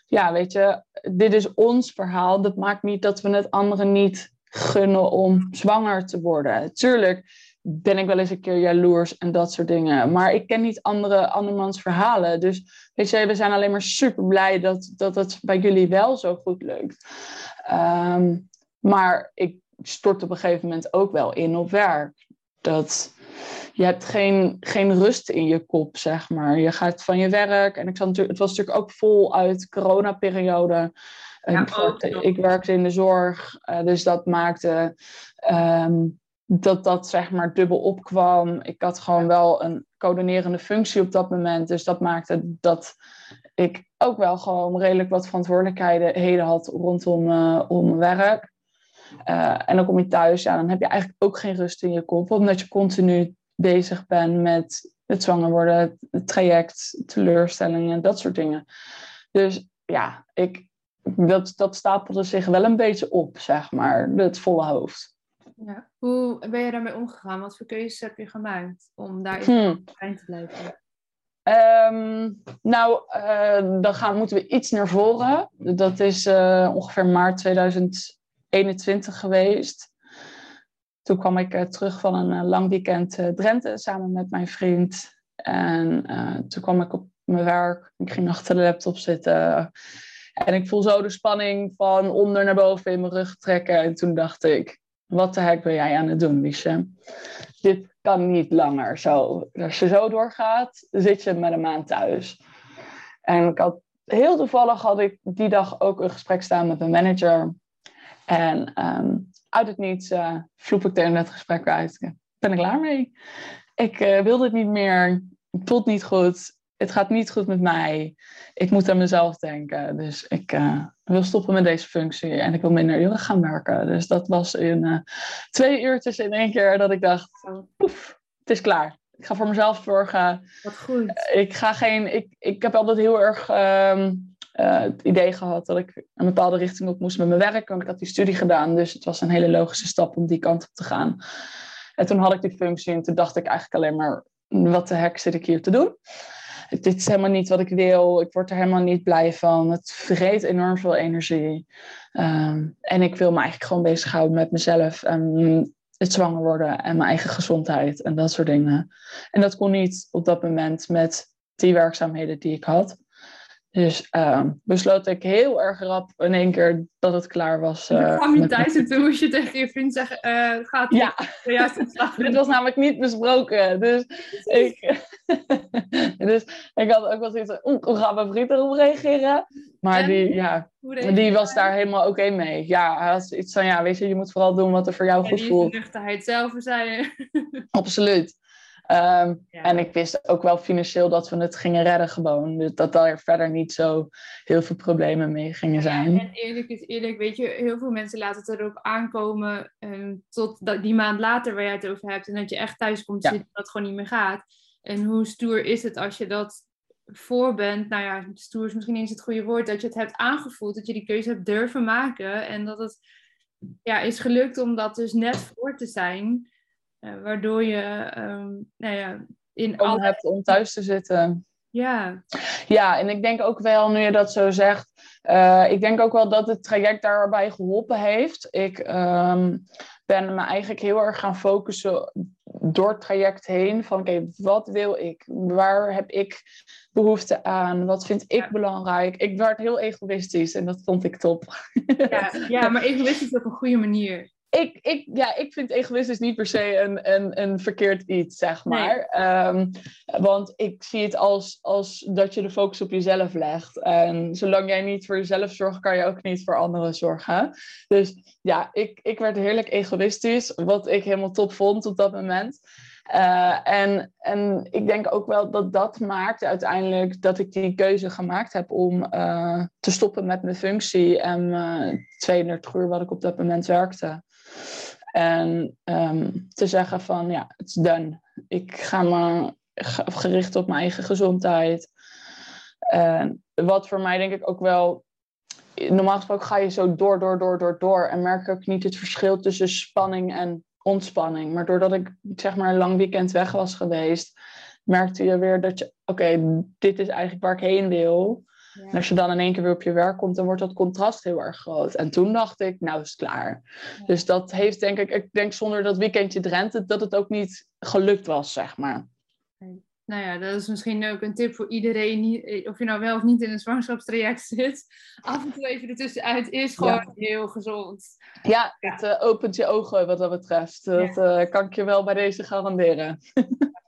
ja, weet je, dit is ons verhaal. Dat maakt niet dat we het anderen niet gunnen om zwanger te worden. Tuurlijk ben ik wel eens een keer jaloers en dat soort dingen. Maar ik ken niet andere andermans verhalen. Dus weet je, we zijn alleen maar super blij dat, dat het bij jullie wel zo goed lukt. Um, maar ik stort op een gegeven moment ook wel in op werk. Dat je hebt geen, geen rust in je kop, zeg maar. Je gaat van je werk. En ik zat natuurlijk, het was natuurlijk ook vol uit coronaperiode. Ja, ik, ik werkte in de zorg, uh, dus dat maakte um, dat dat zeg maar dubbel opkwam. Ik had gewoon wel een coördinerende functie op dat moment. Dus dat maakte dat ik ook wel gewoon redelijk wat verantwoordelijkheden had rondom uh, om mijn werk. Uh, en dan kom je thuis, ja, dan heb je eigenlijk ook geen rust in je kop, omdat je continu bezig bent met het zwanger worden, het traject, teleurstellingen, dat soort dingen. Dus ja, ik, dat, dat stapelde zich wel een beetje op, zeg maar, het volle hoofd. Ja. Hoe ben je daarmee omgegaan? Wat voor keuzes heb je gemaakt om daar in hmm. te blijven? Um, nou, uh, dan gaan, moeten we iets naar voren. Dat is uh, ongeveer maart 2021 geweest. Toen kwam ik uh, terug van een lang weekend Drenthe samen met mijn vriend. En toen kwam ik op mijn werk. Ik ging achter de laptop zitten. En ik voel zo de spanning van onder naar boven in mijn rug trekken. En toen dacht ik, wat de hek ben jij aan het doen, Liesje? Dit kan niet langer zo. Als je zo doorgaat, zit je met een maand thuis. En ik had, heel toevallig had ik die dag ook een gesprek staan met mijn manager. En ehm, uit het niets uh, vloep ik tegen het gesprek uit. Ben ik klaar mee. Ik uh, wil dit niet meer. Ik voel het niet goed. Het gaat niet goed met mij. Ik moet aan mezelf denken. Dus ik uh, wil stoppen met deze functie. En ik wil minder uren gaan werken. Dus dat was in twee uurtjes in één keer dat ik dacht... Poef, het is klaar. Ik ga voor mezelf zorgen. Wat goed. ik ga geen... Ik, ik heb altijd heel erg... Um, uh, het idee gehad dat ik een bepaalde richting op moest met mijn werk. Want ik had die studie gedaan, dus het was een hele logische stap om die kant op te gaan. En toen had ik die functie en toen dacht ik eigenlijk alleen maar, wat de hek zit ik hier te doen? Dit is helemaal niet wat ik wil. Ik word er helemaal niet blij van. Het vreet enorm veel energie. Um, en ik wil me eigenlijk gewoon bezighouden met mezelf en het zwanger worden en mijn eigen gezondheid en dat soort dingen. En dat kon niet op dat moment met die werkzaamheden die ik had. Dus uh, besloot ik heel erg rap in één keer dat het klaar was. Uh, kwam je thuis en toen moest je tegen je vriend zeggen, uh, gaat ja. juist <laughs> Dit was namelijk niet besproken. Dus ik, <laughs> dus ik had ook wel zoiets van, hoe gaat mijn vriend erop reageren? Maar en? die, ja, die was daar helemaal oké okay mee. Ja, hij had iets van, ja, weet je, je moet vooral doen wat er voor jou ja, goed voelt. Die zelf, zei. Absoluut. Um, ja. En ik wist ook wel financieel dat we het gingen redden gewoon. Dus dat er verder niet zo heel veel problemen mee gingen zijn. Ja, en eerlijk is eerlijk, weet je, heel veel mensen laten het erop aankomen um, tot dat, die maand later waar jij het over hebt. En dat je echt thuis komt ja. zitten dat het gewoon niet meer gaat. En hoe stoer is het als je dat voor bent, nou ja, stoer is misschien eens het goede woord, dat je het hebt aangevoeld, dat je die keuze hebt durven maken en dat het ja, is gelukt om dat dus net voor te zijn. Uh, waardoor je um, nou ja, in om hebt om thuis te zitten. Ja. Ja, en ik denk ook wel, nu je dat zo zegt, uh, ik denk ook wel dat het traject daarbij geholpen heeft. Ik um, ben me eigenlijk heel erg gaan focussen door het traject heen. Van oké, okay, wat wil ik? Waar heb ik behoefte aan? Wat vind ik ja. belangrijk? Ik werd heel egoïstisch en dat vond ik top. Ja, ja maar egoïstisch op een goede manier ik, ik, ja, ik vind egoïstisch niet per se een, een, een verkeerd iets, zeg maar. Nee. Um, want ik zie het als, als dat je de focus op jezelf legt. En zolang jij niet voor jezelf zorgt, kan je ook niet voor anderen zorgen. Dus ja, ik, ik werd heerlijk egoïstisch, wat ik helemaal top vond op dat moment. Uh, en, en ik denk ook wel dat dat maakt uiteindelijk dat ik die keuze gemaakt heb om uh, te stoppen met mijn functie en uh, 32 uur wat ik op dat moment werkte. En um, te zeggen van ja, het is done. Ik ga me gericht op mijn eigen gezondheid. En wat voor mij denk ik ook wel. Normaal gesproken ga je zo door, door, door, door, door. En merk ik ook niet het verschil tussen spanning en ontspanning. Maar doordat ik zeg maar een lang weekend weg was geweest, merkte je weer dat je, oké, dit is eigenlijk waar ik heen wil. Ja. En als je dan in één keer weer op je werk komt, dan wordt dat contrast heel erg groot. En toen dacht ik, nou is het klaar. Ja. Dus dat heeft denk ik, ik denk zonder dat weekendje Drenthe, dat het ook niet gelukt was, zeg maar. Nou ja, dat is misschien ook een tip voor iedereen, eh, of je nou wel of niet in een zwangerschapstraject <laughs> zit. Af en toe even ertussenuit is gewoon ja. heel gezond. Ja, het uh, opent je ogen wat dat betreft. Dat uh, kan ik je wel bij deze garanderen. <laughs>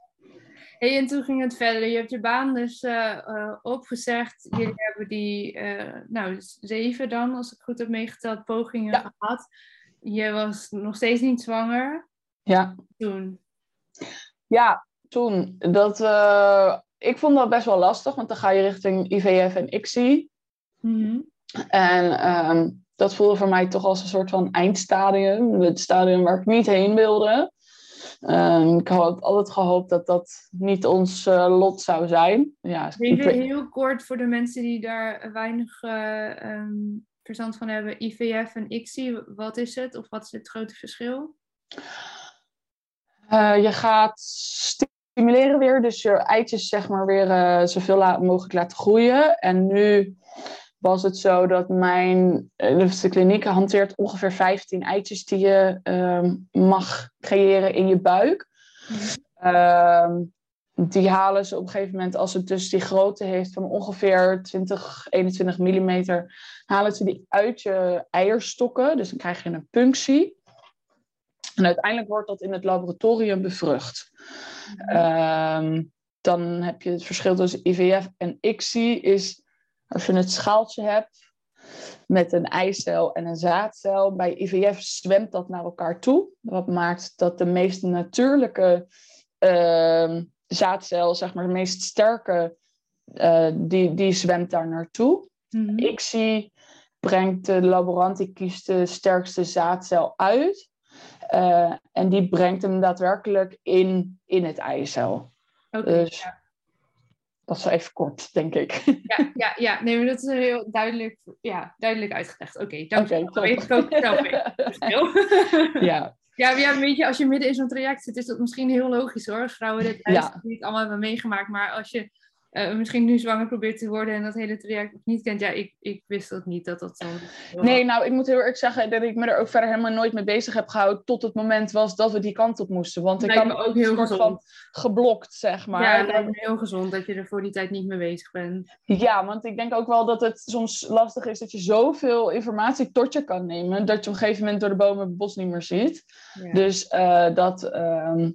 Hey, en toen ging het verder. Je hebt je baan dus uh, uh, opgezegd. Jullie hebben die, uh, nou, zeven dan, als ik goed heb meegeteld, pogingen ja. gehad. Je was nog steeds niet zwanger. Ja. Toen. Ja, toen. Dat, ik vond dat best wel lastig, want dan ga je richting IVF en ICSI. Mm -hmm. En um, dat voelde voor mij toch als een soort van eindstadium. Het stadium waar ik niet heen wilde. Um, ik had altijd gehoopt dat dat niet ons uh, lot zou zijn. Ja, Even heel kort voor de mensen die daar weinig uh, um, verstand van hebben. IVF en ICSI, wat is het? Of wat is het grote verschil? Uh, je gaat stimuleren weer, dus je eitjes zeg maar weer zoveel mogelijk laten groeien. En nu was het zo dat mijn dus de kliniek hanteert ongeveer 15 eitjes die je um, mag creëren in je buik. Um, die halen ze op een gegeven moment, als het dus die grootte heeft van ongeveer 20, 21 millimeter, halen ze die uit je eierstokken. Dus dan krijg je een punctie. En uiteindelijk wordt dat in het laboratorium bevrucht. Ehm, dan heb je het verschil tussen IVF en ICSI is als je het schaaltje hebt met een eicel en een zaadcel. Bij IVF zwemt dat naar elkaar toe. Wat maakt dat de meest natuurlijke uh, zaadcel, zeg maar de meest sterke, uh, die, die zwemt daar naartoe. Mm ICSI brengt de laborant, die kiest de sterkste zaadcel uit. Uh, en die brengt hem daadwerkelijk in, in het eicel. Okay, dus ja. Dat is even kort, denk ik. Ja, ja, ja. nee, maar dat is heel duidelijk, ja, duidelijk uitgelegd. Oké, okay, dank je. Okay, weet ik ook zelf Ja. Ja, ja, weet je, als je midden in zo'n traject zit, is dat misschien heel logisch hoor. Vrouwen dit ja. niet allemaal hebben meegemaakt. Maar als je uh, misschien nu zwanger probeert te worden en dat hele traject nog niet kent. Ja, ik, ik wist dat niet dat dat zo. Nee, nou, ik moet heel erg zeggen dat ik me er ook verder helemaal nooit mee bezig heb gehouden. Tot het moment was dat we die kant op moesten. Want ik had me ook heel soort van geblokt, zeg maar. Ja, het lijkt me heel gezond dat je er voor die tijd niet mee bezig bent. Ja, want ik denk ook wel dat het soms lastig is dat je zoveel informatie tot je kan nemen. Dat je op een gegeven moment door de bomen het bos niet meer ziet. Ja. Dus uh, dat. Uh,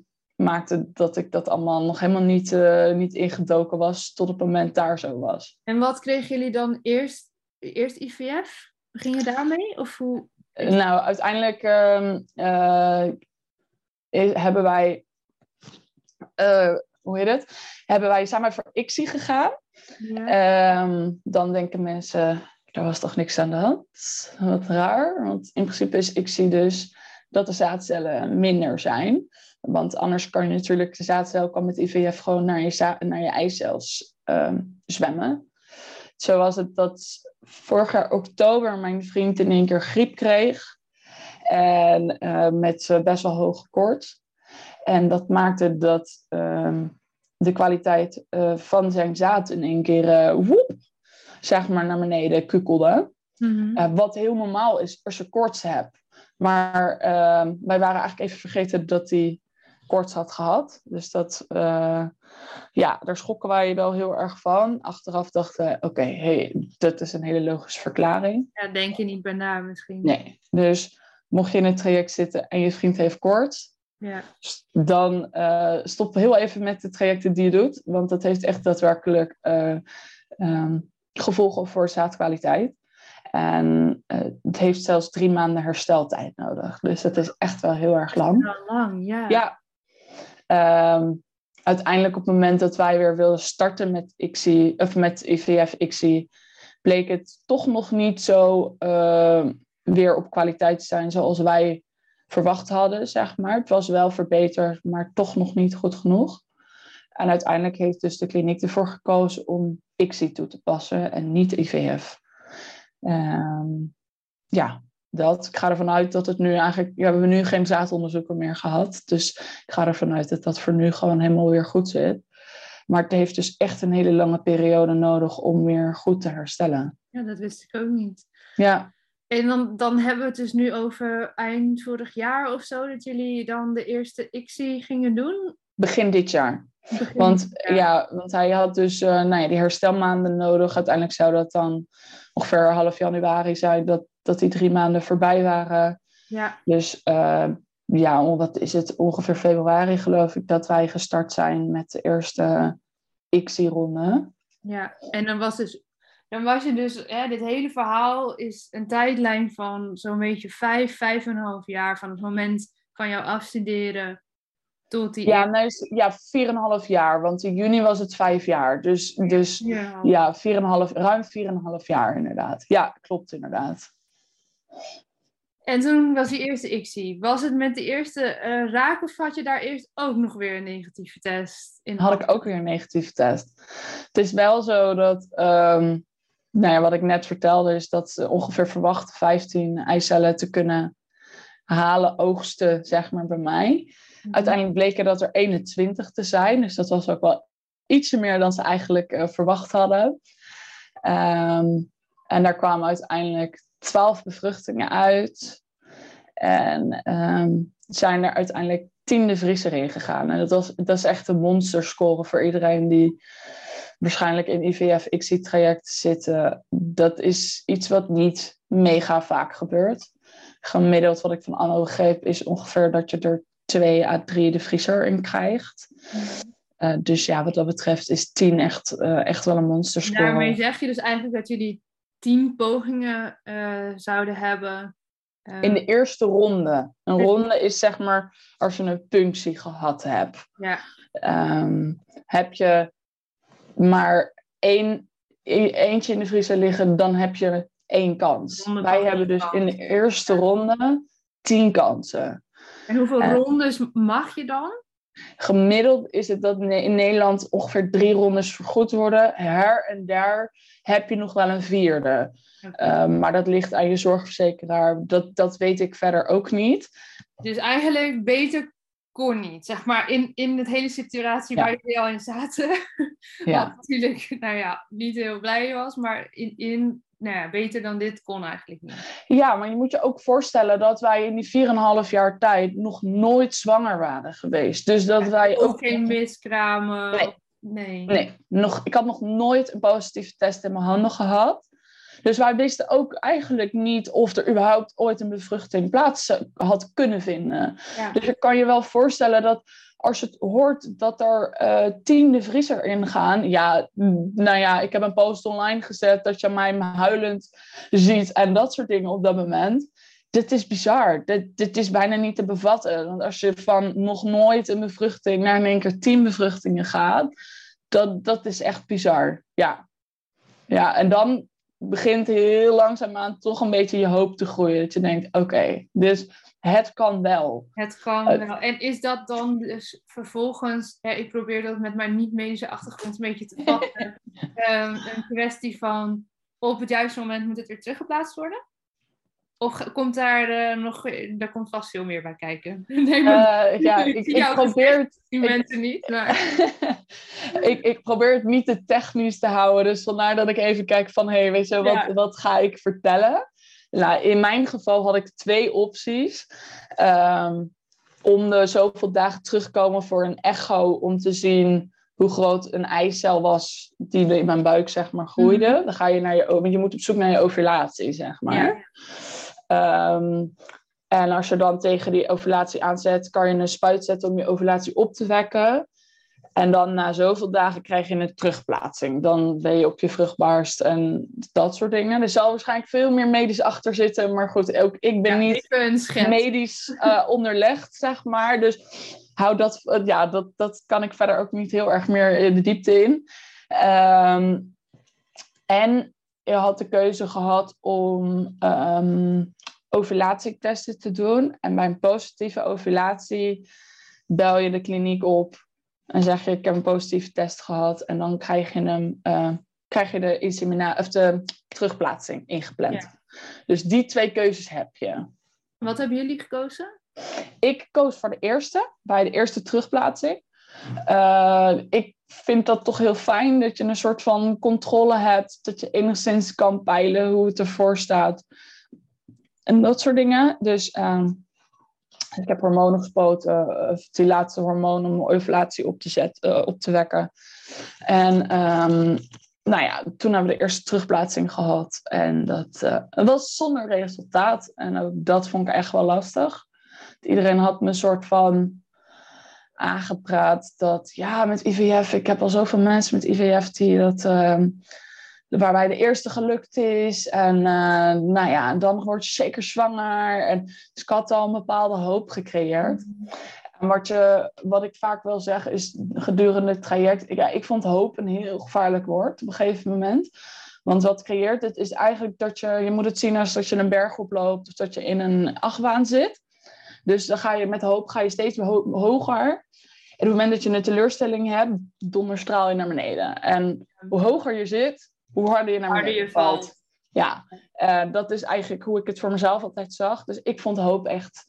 maakte dat ik dat allemaal nog helemaal niet, uh, niet ingedoken was tot het moment daar zo was. En wat kregen jullie dan eerst? Eerst IVF? Ging je daarmee? Of hoe? Nou, uiteindelijk uh, uh, hebben wij, uh, hoe heet het? Hebben wij samen voor ICSI gegaan. Ja. Um, dan denken mensen, er was toch niks aan de hand? Wat raar, want in principe is ICSI dus dat de zaadcellen minder zijn. Want anders kan je natuurlijk, de zaadcel kan met IVF gewoon naar je, naar je eicels um, zwemmen. Zo was het dat vorig jaar oktober mijn vriend in één keer griep kreeg. En uh, met best wel hoge koorts. En dat maakte dat uh, de kwaliteit uh, van zijn zaad in één keer woep, zeg maar naar beneden kukkelde. Mm -hmm. wat heel normaal is als je koorts hebt. Maar ehm, wij waren eigenlijk even vergeten dat hij koorts had gehad. Dus dat, uh, ja, daar schokken wij wel heel erg van. Achteraf dachten we, oké, hey, dat is een hele logische verklaring. Ja, denk je niet bij na misschien. Nee, dus mocht je in het traject zitten en je vriend heeft koorts, ja. dan uh, stop heel even met de trajecten die je doet. Want dat heeft echt daadwerkelijk uh, um, gevolgen voor zaadkwaliteit. En uh, het heeft zelfs drie maanden hersteltijd nodig. Dus dat is echt wel heel erg lang. Heel lang, ja. Ja, Um, uiteindelijk op het moment dat wij weer wilden starten met, ICSI, of met IVF ICSI, bleek het toch nog niet zo uh, weer op kwaliteit te zijn zoals wij verwacht hadden, zeg maar. Het was wel verbeterd, maar toch nog niet goed genoeg. En uiteindelijk heeft dus de kliniek ervoor gekozen om ICSI toe te passen en niet IVF. Um, ja, dat. Ik ga ervan uit dat het nu eigenlijk... Ja, we hebben nu geen zaadonderzoeken meer gehad. Dus ik ga ervan uit dat dat voor nu gewoon helemaal weer goed zit. Maar het heeft dus echt een hele lange periode nodig om weer goed te herstellen. Ja, dat wist ik ook niet. Ja. En dan, dan hebben we het dus nu over eind vorig jaar of zo... dat jullie dan de eerste ICSI gingen doen? Begin dit jaar. Begin want, ja. want hij had dus uh, nou ja, die herstelmaanden nodig. Uiteindelijk zou dat dan ongeveer half januari zijn... dat dat die drie maanden voorbij waren. Ja. Dus uh, ja, wat is het? Ongeveer februari geloof ik dat wij gestart zijn met de eerste ICSI-ronde. Ja, en dan was dus dan was je dus, hè, dit hele verhaal is een tijdlijn van zo'n beetje vijf, vijf en een half jaar van het moment van jouw afstuderen tot die... Ja, nee, ja, vier en een half jaar, want in juni was het vijf jaar. Dus, dus ja, ja vier en een half, ruim vier en een half jaar inderdaad. Ja, klopt inderdaad. En toen was die eerste ICSI. Was het met de eerste uh, raak of had je daar eerst ook nog weer een negatieve test? In had ik ook weer een negatieve test. Het is wel zo dat, um, nou ja, wat ik net vertelde, is dat ze ongeveer verwachten 15 eicellen te kunnen halen, oogsten, zeg maar, bij mij. Mhm. Uiteindelijk bleken dat er 21 te zijn. Dus dat was ook wel ietsje meer dan ze eigenlijk uh, verwacht hadden. Um, en daar kwamen uiteindelijk twaalf bevruchtingen uit. En um, zijn er uiteindelijk tiende vriezer ingegaan. En dat, was, dat is echt een monsterscore voor iedereen die waarschijnlijk in IVF-XI-traject zitten. Dat is iets wat niet mega vaak gebeurt. Gemiddeld wat ik van Anno begreep is ongeveer dat je er twee à drie de vriezer in krijgt. Uh, dus ja, wat dat betreft is 10 echt, uh, echt wel een monsterscore. Daarmee zeg je dus eigenlijk dat jullie tien pogingen uh, zouden hebben. In de eerste ronde. Een ronde is zeg maar als je een punctie gehad hebt. Ja. Um, heb je maar één, e-, eentje in de vriezer liggen, dan heb je één kans. Wij hebben dus in de eerste ronde tien kansen. En hoeveel rondes mag je dan? Gemiddeld is het dat in Nederland ongeveer drie rondes vergoed worden. Her en daar heb je nog wel een vierde. Okay. Um, maar dat ligt aan je zorgverzekeraar. Dat, dat weet ik verder ook niet. Dus eigenlijk beter kon niet. Zeg maar in, in het hele situatie ja. waar jullie al in zaten. Ja. <laughs> Wat natuurlijk, nou ja, niet heel blij was. Maar in, in nou ja, beter dan dit kon eigenlijk niet. Ja, maar je moet je ook voorstellen dat wij in die 4,5 jaar tijd nog nooit zwanger waren geweest. Dus dat wij ook. geen miskramen. Nee. nee. Nee, nog, ik had nog nooit een positieve test in mijn handen gehad. Dus wij wisten ook eigenlijk niet of er überhaupt ooit een bevruchting plaats had kunnen vinden. Ja. Dus ik kan je wel voorstellen dat als je het hoort dat er uh, tien de vriezer in gaan. Ja, nou ja, ik heb een post online gezet dat je mij huilend ziet en dat soort dingen op dat moment. Dit is bizar. Dit, dit is bijna niet te bevatten. Want als je van nog nooit een bevruchting naar in één keer tien bevruchtingen gaat, dat, dat is echt bizar. Ja. Ja, en dan begint heel langzaamaan toch een beetje je hoop te groeien. Dat je denkt, oké, dus het kan wel. Het kan wel. En is dat dan dus vervolgens, ja, ik probeer dat met mijn niet-medische achtergrond een beetje te <laughs> vatten, um, een kwestie van op het juiste moment moet het weer teruggeplaatst worden? Of komt daar uh, nog, daar komt vast veel meer bij kijken? <laughs> Nee, maar, uh, ja, <laughs> ik, ik probeer het. Die mensen niet, maar. ik, ik probeer het niet te technisch te houden. Dus vandaar dat ik even kijk van, hé, hey, weet je, wat, ja. wat ga ik vertellen? Nou, in mijn geval had ik twee opties. Um, om de zoveel dagen terugkomen voor een echo om te zien hoe groot een eicel was die in mijn buik zeg maar groeide. Mm -hmm. Dan ga je naar je, want je moet op zoek naar je ovulatie zeg maar. Ja. Um, en als je dan tegen die ovulatie aanzet, kan je een spuit zetten om je ovulatie op te wekken. En dan na zoveel dagen krijg je een terugplaatsing. Dan ben je op je vruchtbaarst en dat soort dingen. Er zal waarschijnlijk veel meer medisch achter zitten. Maar goed, ook ik ben ja, niet medisch uh, <laughs> onderlegd, zeg maar. Dus hou dat, uh, ja, dat, dat kan ik verder ook niet heel erg meer in de diepte in. Um, en je had de keuze gehad om um, ovulatietesten te doen. En bij een positieve ovulatie bel je de kliniek op en zeg je, ik heb een positieve test gehad. En dan krijg je, hem, uh, krijg je de, insemina of de terugplaatsing ingepland. Ja. Dus die twee keuzes heb je. Wat hebben jullie gekozen? Ik koos voor de eerste, bij de eerste terugplaatsing. Uh, ik vind dat toch heel fijn dat je een soort van controle hebt. Dat je enigszins kan peilen hoe het ervoor staat. En dat soort dingen. Dus uh, ik heb hormonen gespoten, die laatste hormoon om ovulatie op te, zetten, uh, op te wekken. En um, nou ja, toen hebben we de eerste terugplaatsing gehad. En dat was zonder resultaat. En ook dat vond ik echt wel lastig. Iedereen had me een soort van aangepraat dat ja, met IVF, ik heb al zoveel mensen met IVF die dat. Uh, waarbij de eerste gelukt is. En uh, nou ja, dan word je zeker zwanger. En, dus ik had al een bepaalde hoop gecreëerd. En wat, je, wat ik vaak wil zeggen is gedurende het traject... Ja, ik vond hoop een heel gevaarlijk woord op een gegeven moment. Want wat creëert het is eigenlijk dat je... Je moet het zien als dat je een berg oploopt of dat je in een achtbaan zit. Dus dan ga je met hoop ga je steeds ho hoger. En op het moment dat je een teleurstelling hebt, donderstraal je naar beneden. En hoe hoger je zit, hoe harder je naar harder je valt. valt. Ja, uh, dat is eigenlijk hoe ik het voor mezelf altijd zag. Dus ik vond hoop echt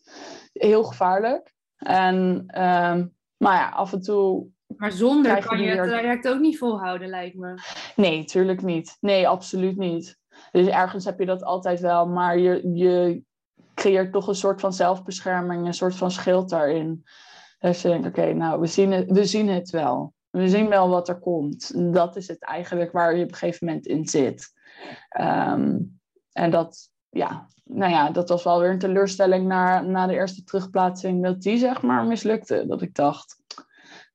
heel gevaarlijk. En, uh, maar ja, af en toe. Maar zonder kan je het traject ook niet volhouden, lijkt me. Nee, tuurlijk niet. Nee, absoluut niet. Dus ergens heb je dat altijd wel, maar je, je creëert toch een soort van zelfbescherming, een soort van schild daarin. Dus ik denk, oké, nou, we zien, het, we zien het wel. We zien wel wat er komt. Dat is het eigenlijk waar je op een gegeven moment in zit. Ehm, en dat, ja, nou ja, dat was wel weer een teleurstelling na, na de eerste terugplaatsing. Dat die zeg maar mislukte. Dat ik dacht,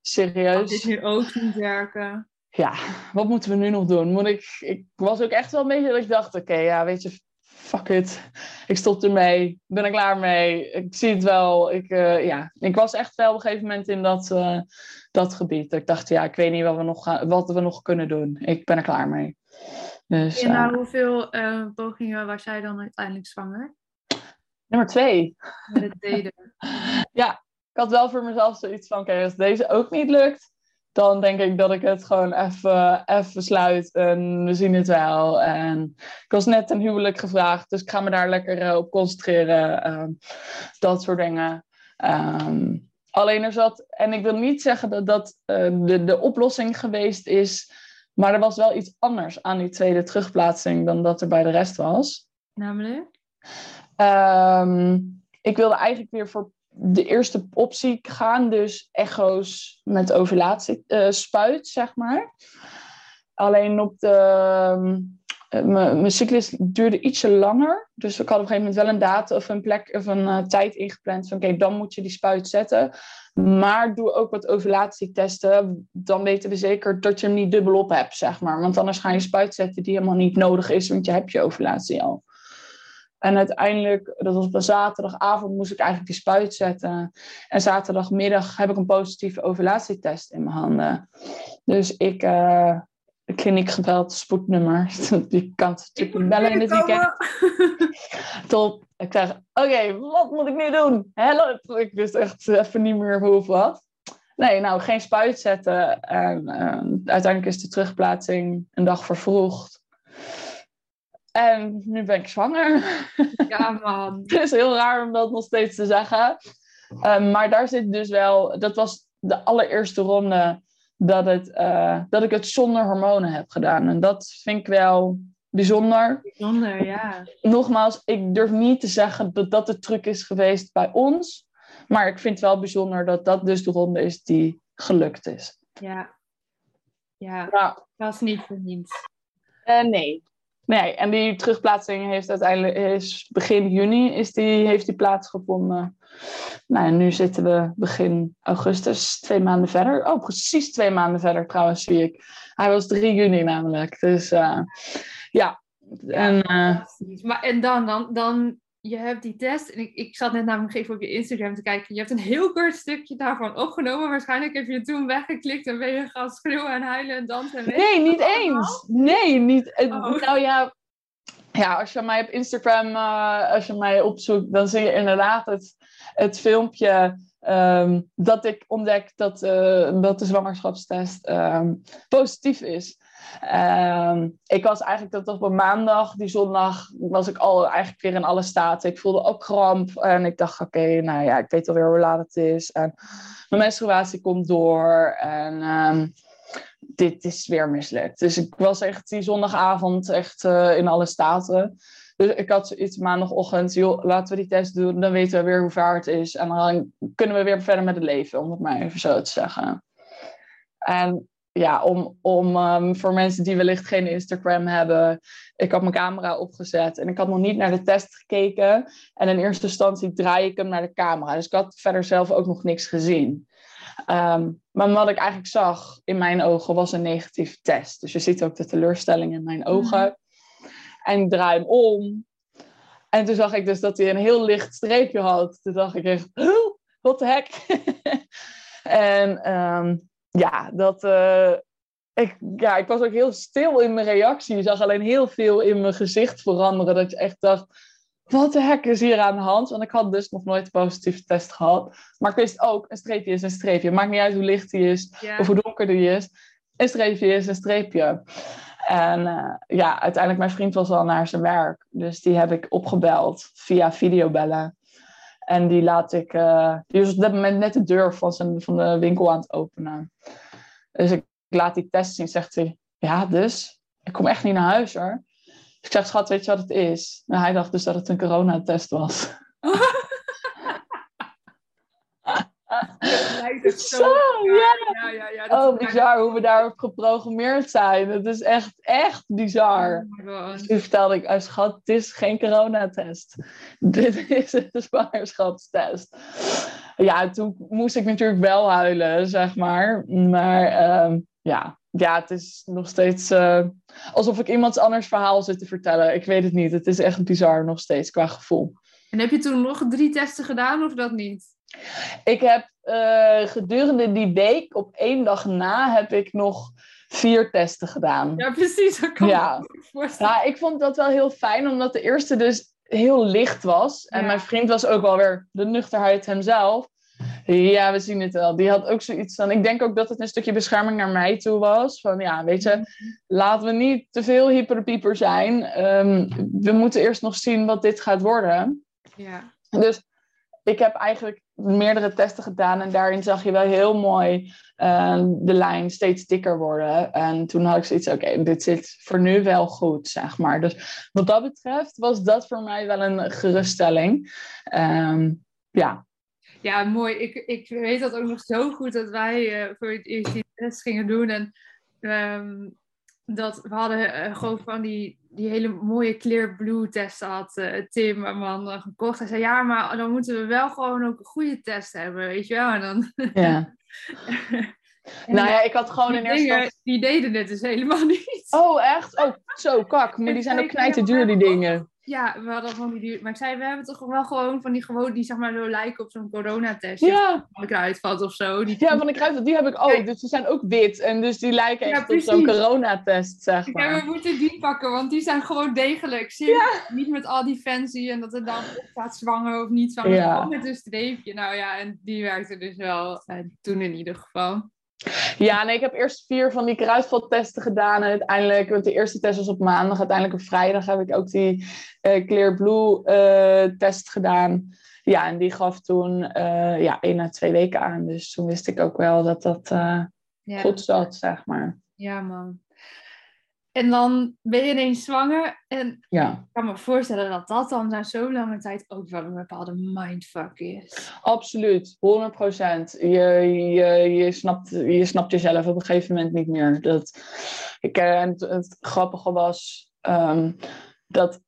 serieus. Dit nu ook niet werken. Ja, wat moeten we nu nog doen? Moet ik, ik was ook echt wel een beetje dat ik dacht, oké, ja, weet je, fuck it. Ik stop ermee. Ben er klaar mee. Ik zie het wel. Ik, uh, ja. ik was echt wel op een gegeven moment in dat, uh, dat gebied. Ik dacht, ja, ik weet niet wat we nog, gaan, wat we nog kunnen doen. Ik ben er klaar mee. Dus, en na uh, hoeveel pogingen was jij dan uiteindelijk zwanger? Nummer twee. De tweede. <laughs> ja, ik had wel voor mezelf zoiets van, oké, als deze ook niet lukt, dan denk ik dat ik het gewoon even, even sluit en we zien het wel. En ik was net een huwelijk gevraagd, dus ik ga me daar lekker uh, op concentreren. Uh, dat soort dingen. Um, alleen er zat, en ik wil niet zeggen dat dat uh, de, de oplossing geweest is, maar er was wel iets anders aan die tweede terugplaatsing dan dat er bij de rest was. Namelijk? Um, ik wilde eigenlijk weer voor de eerste optie gaan, dus echo's met ovulatie, uh, spuit, zeg maar. Alleen op de. Uh, mijn cyclus duurde ietsje langer. Dus ik had op een gegeven moment wel een datum of een plek of een uh, tijd ingepland. Van oké, dan moet je die spuit zetten. Maar doe ook wat ovulatietesten. Dan weten we zeker dat je hem niet dubbelop hebt, zeg maar. Want anders ga je spuit zetten die helemaal niet nodig is, want je hebt je ovulatie al. En uiteindelijk, dat was op zaterdagavond, moest ik eigenlijk die spuit zetten. En zaterdagmiddag heb ik een positieve ovulatietest in mijn handen. Dus ik, uh, kliniek gebeld, spoednummer. <laughs> Die kan natuurlijk niet bellen in het weekend. <laughs> Top. Ik zeg, oké, okay, wat moet ik nu doen? Help. Ik wist echt even niet meer hoe of wat. Nee, nou, geen spuit zetten. En uh, uiteindelijk is de terugplaatsing een dag vervroegd. En nu ben ik zwanger. Ja, man. <laughs> het is heel raar om dat nog steeds te zeggen. Um, maar daar zit dus wel... Dat was de allereerste ronde dat, het, uh, dat ik het zonder hormonen heb gedaan. En dat vind ik wel bijzonder. Bijzonder, ja. Nogmaals, ik durf niet te zeggen dat dat de truc is geweest bij ons. Maar ik vind het wel bijzonder dat dat dus de ronde is die gelukt is. Ja. Ja, nou, dat is niet verdiend. Uh, nee, Nee, en die terugplaatsing heeft uiteindelijk is begin juni is die, heeft die plaatsgevonden. Nou, en nu zitten we begin augustus, twee maanden verder. Oh, precies twee maanden verder trouwens, zie ik. Hij was 3 juni namelijk. Dus uh, ja. En, uh, maar, en dan, dan, dan, je hebt die test. En ik, ik zat net namelijk even op je Instagram te kijken. Je hebt een heel kort stukje daarvan opgenomen. Waarschijnlijk heb je toen weggeklikt en ben je gaan schreeuwen en huilen en dansen. En nee, niet eens. Nee, niet. Oh. Nou ja, ja, als je mij op Instagram, uh, als je mij opzoekt, dan zie je inderdaad het, het filmpje um, dat ik ontdek dat, uh, dat de zwangerschapstest um, positief is. Um, ik was eigenlijk, dat op maandag, die zondag was ik al eigenlijk weer in alle staten. Ik voelde ook kramp en ik dacht, oké, nou ja, ik weet alweer hoe laat het is. En mijn menstruatie komt door en um, dit is weer mislukt. Dus ik was echt die zondagavond echt uh, in alle staten. Dus ik had zoiets maandagochtend, joh, laten we die test doen. Dan weten we weer hoe vaart het is. En dan kunnen we weer verder met het leven, om het maar even zo te zeggen. En ja, om, om um, voor mensen die wellicht geen Instagram hebben. Ik had mijn camera opgezet en ik had nog niet naar de test gekeken. En in eerste instantie draai ik hem naar de camera. Dus ik had verder zelf ook nog niks gezien. Um, maar wat ik eigenlijk zag in mijn ogen was een negatieve test. Dus je ziet ook de teleurstelling in mijn ogen. Mm. En ik draai hem om. En toen zag ik dus dat hij een heel licht streepje had. Toen dacht ik echt, wat de hek. en um, ja, dat... Uh, ik, ja, ik was ook heel stil in mijn reactie. Je zag alleen heel veel in mijn gezicht veranderen. Dat je echt dacht, wat de hek is hier aan de hand? Want ik had dus nog nooit een positieve test gehad. Maar ik wist ook, een streepje is een streepje. Maakt niet uit hoe licht die is of hoe donker die is. Een streepje is een streepje. En uh, ja, uiteindelijk mijn vriend was al naar zijn werk. Dus die heb ik opgebeld via videobellen. En die laat ik... Uh, die was op dat moment net de deur van, zijn, van de winkel aan het openen. Dus ik, ik laat die test zien. Zegt hij, ja dus? Ik kom echt niet naar huis hoor. Ik zeg, schat, weet je wat het is? En hij dacht dus dat het een coronatest was. <laughs> echt zo... Zo, ja. ja, ja, ja, dat Oh, bizar hoe we daarop geprogrammeerd zijn. Het is echt, echt bizar. Oh. Dus toen vertelde ik, oh, schat, het is geen coronatest. <laughs> Dit is een zwangerschapstest. Ja, toen moest ik natuurlijk wel huilen, zeg maar. Maar ehm, ja. ja, het is nog steeds eh, alsof ik iemands anders verhaal zit te vertellen. Ik weet het niet. Het is echt bizar nog steeds qua gevoel. En heb je toen nog drie testen gedaan of dat niet? Ik heb eh, gedurende die week, op één dag na, heb ik nog vier testen gedaan. Ja, precies. Dat kan Ja. ik voorstellen. Ja, ik vond dat wel heel fijn, omdat de eerste dus heel licht was. En Ja. mijn vriend was ook wel weer de nuchterheid hemzelf. Ja, we zien het wel. Die had ook zoiets van... Ik denk ook dat het een stukje bescherming naar mij toe was. Van ja, weet je, laten we niet te veel hyperpieper zijn. Ehm, we moeten eerst nog zien wat dit gaat worden. Ja. Dus ik heb eigenlijk meerdere testen gedaan en daarin zag je wel heel mooi eh, de lijn steeds dikker worden. En toen had ik zoiets, oké, dit zit voor nu wel goed, zeg maar. Dus wat dat betreft was dat voor mij wel een geruststelling. Ehm, ja, Ja, mooi. Ik, ik weet dat ook nog zo goed dat wij eh, voor het eerst die test gingen doen. En ehm, dat we hadden eh, gewoon van die, die hele mooie clear blue test had eh, Tim, mijn man, eh, gekocht. Hij zei, ja, maar dan moeten we wel gewoon ook een goede test hebben, weet je wel. En dan... ja. En <laughs> <laughs> nou ja, ik had gewoon in eerste dingen, instantie... die deden het dus helemaal niet. Oh, echt? Oh, zo, kak. Maar <laughs> die zijn ook knijten duur, die dingen. Ja, we hadden gewoon die duur. Maar ik zei, we hebben toch wel gewoon van die gewoon die zeg maar zo lijken op zo'n coronatest. Ja, Van de kruidvat of zo. Die, ja, van de kruid, die heb ik ook. Dus die zijn ook wit. En dus die lijken Ja, echt op zo'n coronatest, zeg Ik zei, we maar. moeten die pakken, want die zijn gewoon degelijk. Serieus, Niet met al die fancy en dat er dan op staat zwanger of niet zwanger. Ja. Met een streepje. Nou ja, en die werkte dus wel. eh, toen in ieder geval. Ja, nee, ik heb eerst vier van die kruisvattesten gedaan. En uiteindelijk, want de eerste test was op maandag. Uiteindelijk op vrijdag heb ik ook die eh, Clear Blue eh, test gedaan. Ja, en die gaf toen eh, ja, één à twee weken aan. Dus toen wist ik ook wel dat dat Ja, goed zat, zeg maar. ja, man. En dan ben je ineens zwanger. En Ja, ik kan me voorstellen dat dat dan na zo'n lange tijd ook wel een bepaalde mindfuck is. absoluut. 100 procent. Je, je, je, snapt, je snapt jezelf op een gegeven moment niet meer. Dat, ik, het, het grappige was ehm, dat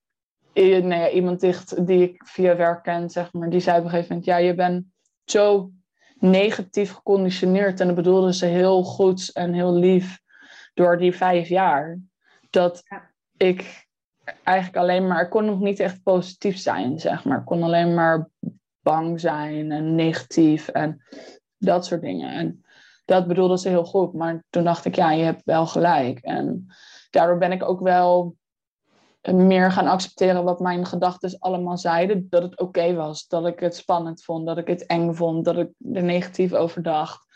nou ja, iemand dicht, die ik via werk ken, zeg maar, die zei op een gegeven moment: Ja, je bent zo negatief geconditioneerd. En dat bedoelde ze heel goed en heel lief door die vijf jaar. Dat Ja. ik eigenlijk alleen maar, ik kon nog niet echt positief zijn, zeg maar. Ik kon alleen maar bang zijn en negatief en dat soort dingen. En dat bedoelde ze heel goed. Maar toen dacht ik, ja, je hebt wel gelijk. En daardoor ben ik ook wel meer gaan accepteren wat mijn gedachten allemaal zeiden. Dat het oké was, dat ik het spannend vond, dat ik het eng vond, dat ik er negatief over dacht.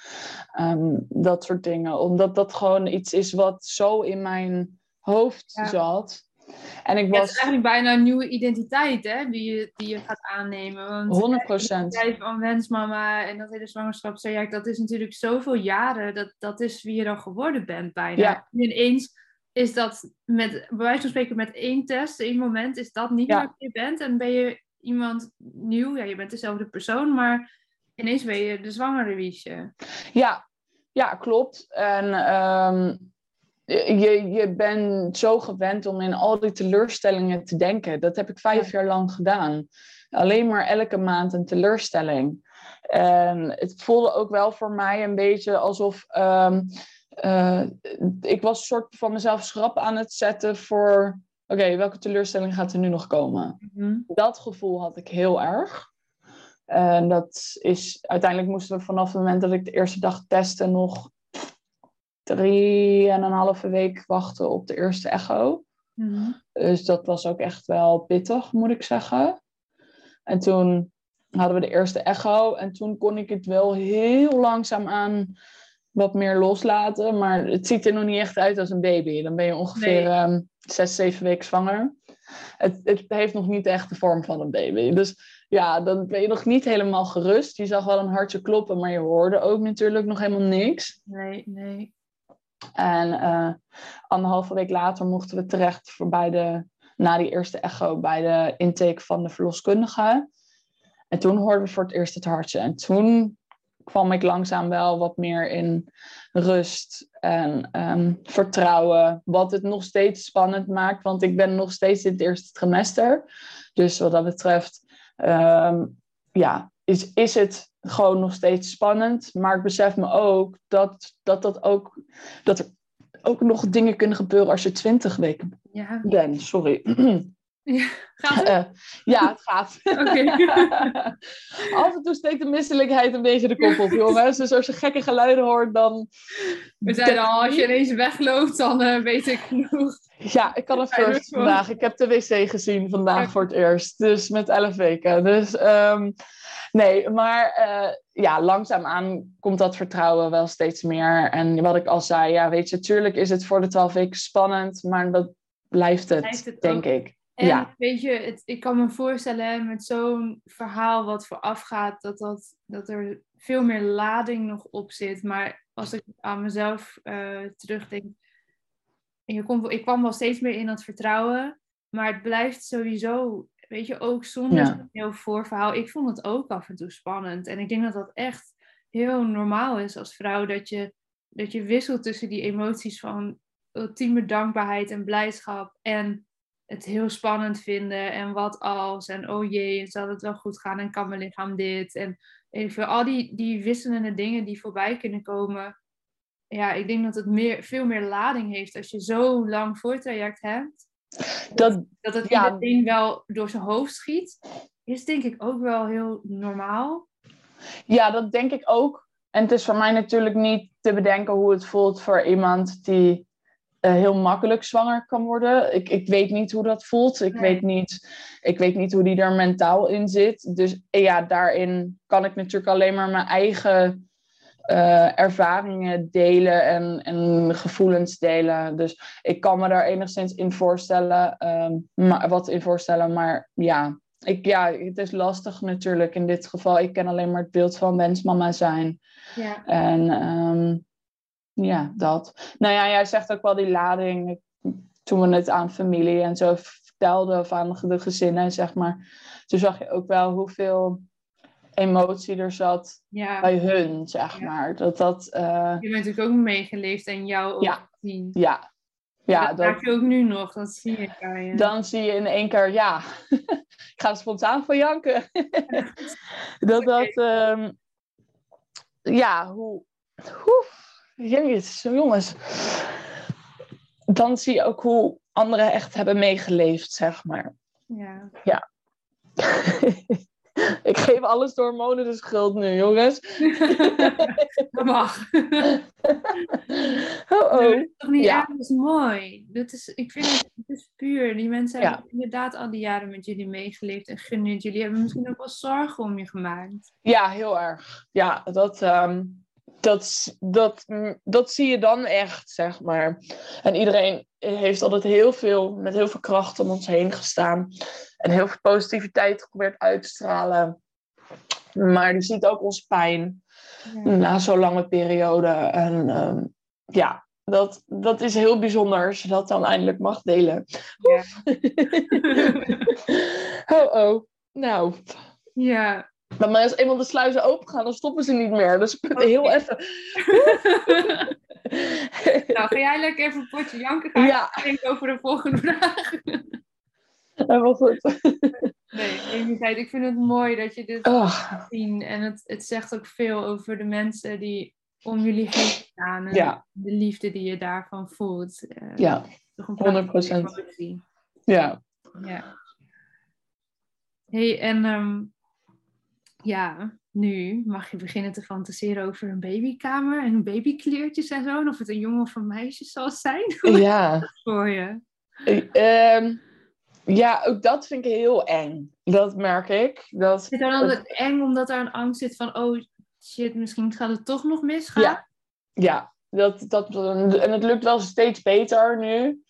Ehm, dat soort dingen. Omdat dat gewoon iets is wat zo in mijn hoofd Ja. zat. En ik Ja, het was is eigenlijk bijna een nieuwe identiteit hè, die, je, die je gaat aannemen. Want 100 procent. jij van wensmama en dat hele zwangerschapstraject, dat is natuurlijk zoveel jaren. Dat, dat is wie je dan geworden bent bijna. Ja. En ineens is dat met, bij wijze van spreken met één test, één moment, is dat niet Ja. meer wie je bent. En ben je iemand nieuw, ja, je bent dezelfde persoon, maar ineens ben je de zwangere Wiesje. Ja, ja, klopt. En ehm, je, je bent zo gewend om in al die teleurstellingen te denken. Dat heb ik vijf jaar lang gedaan. Alleen maar elke maand een teleurstelling. En het voelde ook wel voor mij een beetje alsof ehm, eh, ik was een soort van mezelf schrap aan het zetten voor... Oké, welke teleurstelling gaat er nu nog komen? dat gevoel had ik heel erg. En dat is, uiteindelijk moesten we vanaf het moment dat ik de eerste dag testte nog drie en een halve week wachten op de eerste echo. Mhm. Dus dat was ook echt wel pittig, moet ik zeggen. En toen hadden we de eerste echo en toen kon ik het wel heel langzaam aan wat meer loslaten. Maar het ziet er nog niet echt uit als een baby. Dan ben je ongeveer Nee. ehm, zes, zeven weken zwanger. Het, het heeft nog niet echt de vorm van een baby. Dus ja, dan ben je nog niet helemaal gerust. Je zag wel een hartje kloppen, maar je hoorde ook natuurlijk nog helemaal niks. Nee, nee. En eh, anderhalve week later mochten we terecht voor bij de, na die eerste echo bij de intake van de verloskundige. En toen hoorden we voor het eerst het hartje. En toen kwam ik langzaam wel wat meer in rust en ehm, vertrouwen. Wat het nog steeds spannend maakt, want ik ben nog steeds in het eerste trimester. Dus wat dat betreft, ehm, ja, is, is het gewoon nog steeds spannend. Maar ik besef me ook dat, dat, dat, ook, dat er ook nog dingen kunnen gebeuren als je twintig weken ja. bent. Sorry. <clears throat> Ja, gaat het? Uh, ja, het gaat. Okay. <laughs> Af en toe steekt de misselijkheid een beetje de kop op, jongens. Dus als je gekke geluiden hoort, dan... We zeiden al, als je ineens wegloopt, dan uh, weet ik genoeg. Ja, ik kan een first vandaag. Ik heb de wc gezien vandaag voor het eerst. Dus met elf weken. Dus um, nee, maar uh, ja, langzaamaan komt dat vertrouwen wel steeds meer. En wat ik al zei, ja, weet je, natuurlijk is het voor de twaalf weken spannend, maar dat blijft het, blijft het denk ik. En ja. weet je, het, ik kan me voorstellen met zo'n verhaal wat voorafgaat, dat, dat, dat er veel meer lading nog op zit. Maar als ik aan mezelf uh, terugdenk, je komt, ik kwam wel steeds meer in dat vertrouwen, maar het blijft sowieso, weet je, ook zonder ja. heel voorverhaal. Ik vond het ook af en toe spannend. En ik denk dat dat echt heel normaal is als vrouw, dat je, dat je wisselt tussen die emoties van ultieme dankbaarheid en blijdschap en het heel spannend vinden en wat als en oh jee, zal het wel goed gaan en kan mijn lichaam dit en even al die, die wisselende dingen die voorbij kunnen komen. Ja, ik denk dat het meer, veel meer lading heeft als je zo lang voortraject hebt. Dat, dat het ja. iedereen wel door zijn hoofd schiet, is denk ik ook wel heel normaal. Ja, dat denk ik ook. En het is voor mij natuurlijk niet te bedenken hoe het voelt voor iemand die uh, heel makkelijk zwanger kan worden. Ik, ik weet niet hoe dat voelt. Ik, weet niet, ik weet niet hoe die er mentaal in zit. Dus ja, daarin kan ik natuurlijk alleen maar mijn eigen uh, ervaringen delen en, en gevoelens delen. Dus ik kan me daar enigszins in voorstellen, um, maar, wat in voorstellen. Maar ja, ik, ja, het is lastig natuurlijk in dit geval. Ik ken alleen maar het beeld van wensmama zijn. Ja. En um, ja, dat. Nou ja, jij zegt ook wel die lading. Toen we het aan familie en zo vertelden, of aan de gezinnen, zeg maar. Toen zag je ook wel hoeveel emotie er zat ja. bij hun, zeg maar. Dat, dat, uh... Je bent natuurlijk ook meegeleefd en jou ook ja. zien. Ja. Ja, dat, dat maak je ook nu nog, dat zie je bij je. Dan zie je in één keer, ja, <laughs> ik ga spontaan van janken. <laughs> <laughs> dat dat, um... ja, hoe, hoe Jezus, jongens. Dan zie je ook hoe anderen echt hebben meegeleefd, zeg maar. Ja. Ja. <laughs> Ik geef alles door hormonen de schuld nu, jongens. <laughs> Dat mag. <laughs> oh, oh. Dat is toch niet ja. ergens mooi? Dat is, ik vind het, het is puur. Die mensen hebben inderdaad al die jaren met jullie meegeleefd en gunnen Jullie hebben misschien ook wel zorgen om je gemaakt. Ja, heel erg. Ja, dat... Um dat, dat, dat zie je dan echt, zeg maar. En iedereen heeft altijd heel veel, met heel veel kracht om ons heen gestaan. En heel veel positiviteit geprobeerd uit te stralen. Maar die ziet ook ons pijn na zo'n lange periode. En um, ja, dat, dat is heel bijzonder als je dat dan eindelijk mag delen. Ja. <laughs> oh, oh. Nou. Ja, maar als eenmaal de sluizen open gaan, dan stoppen ze niet meer. Dus <laughs> heel even. <laughs> nou, ga jij lekker even een potje janken? Ga ja. over de volgende vraag. <laughs> Helemaal goed. nee, ik vind het mooi dat je dit oh. zien. En het, het zegt ook veel over de mensen die om jullie heen staan. En ja. de liefde die je daarvan voelt. Uh, ja, 100 procent. Ja. ja. hey, en um, ja, nu mag je beginnen te fantaseren over een babykamer en babykleertjes en zo. En of het een jongen of een meisje zal zijn. <laughs> Ja. voor je? Um, ja, ook dat vind ik heel eng. Dat merk ik. Dat, is het dan altijd eng omdat er een angst zit van, oh shit, misschien gaat het toch nog misgaan? Ja, ja. Dat, dat, en het lukt wel steeds beter nu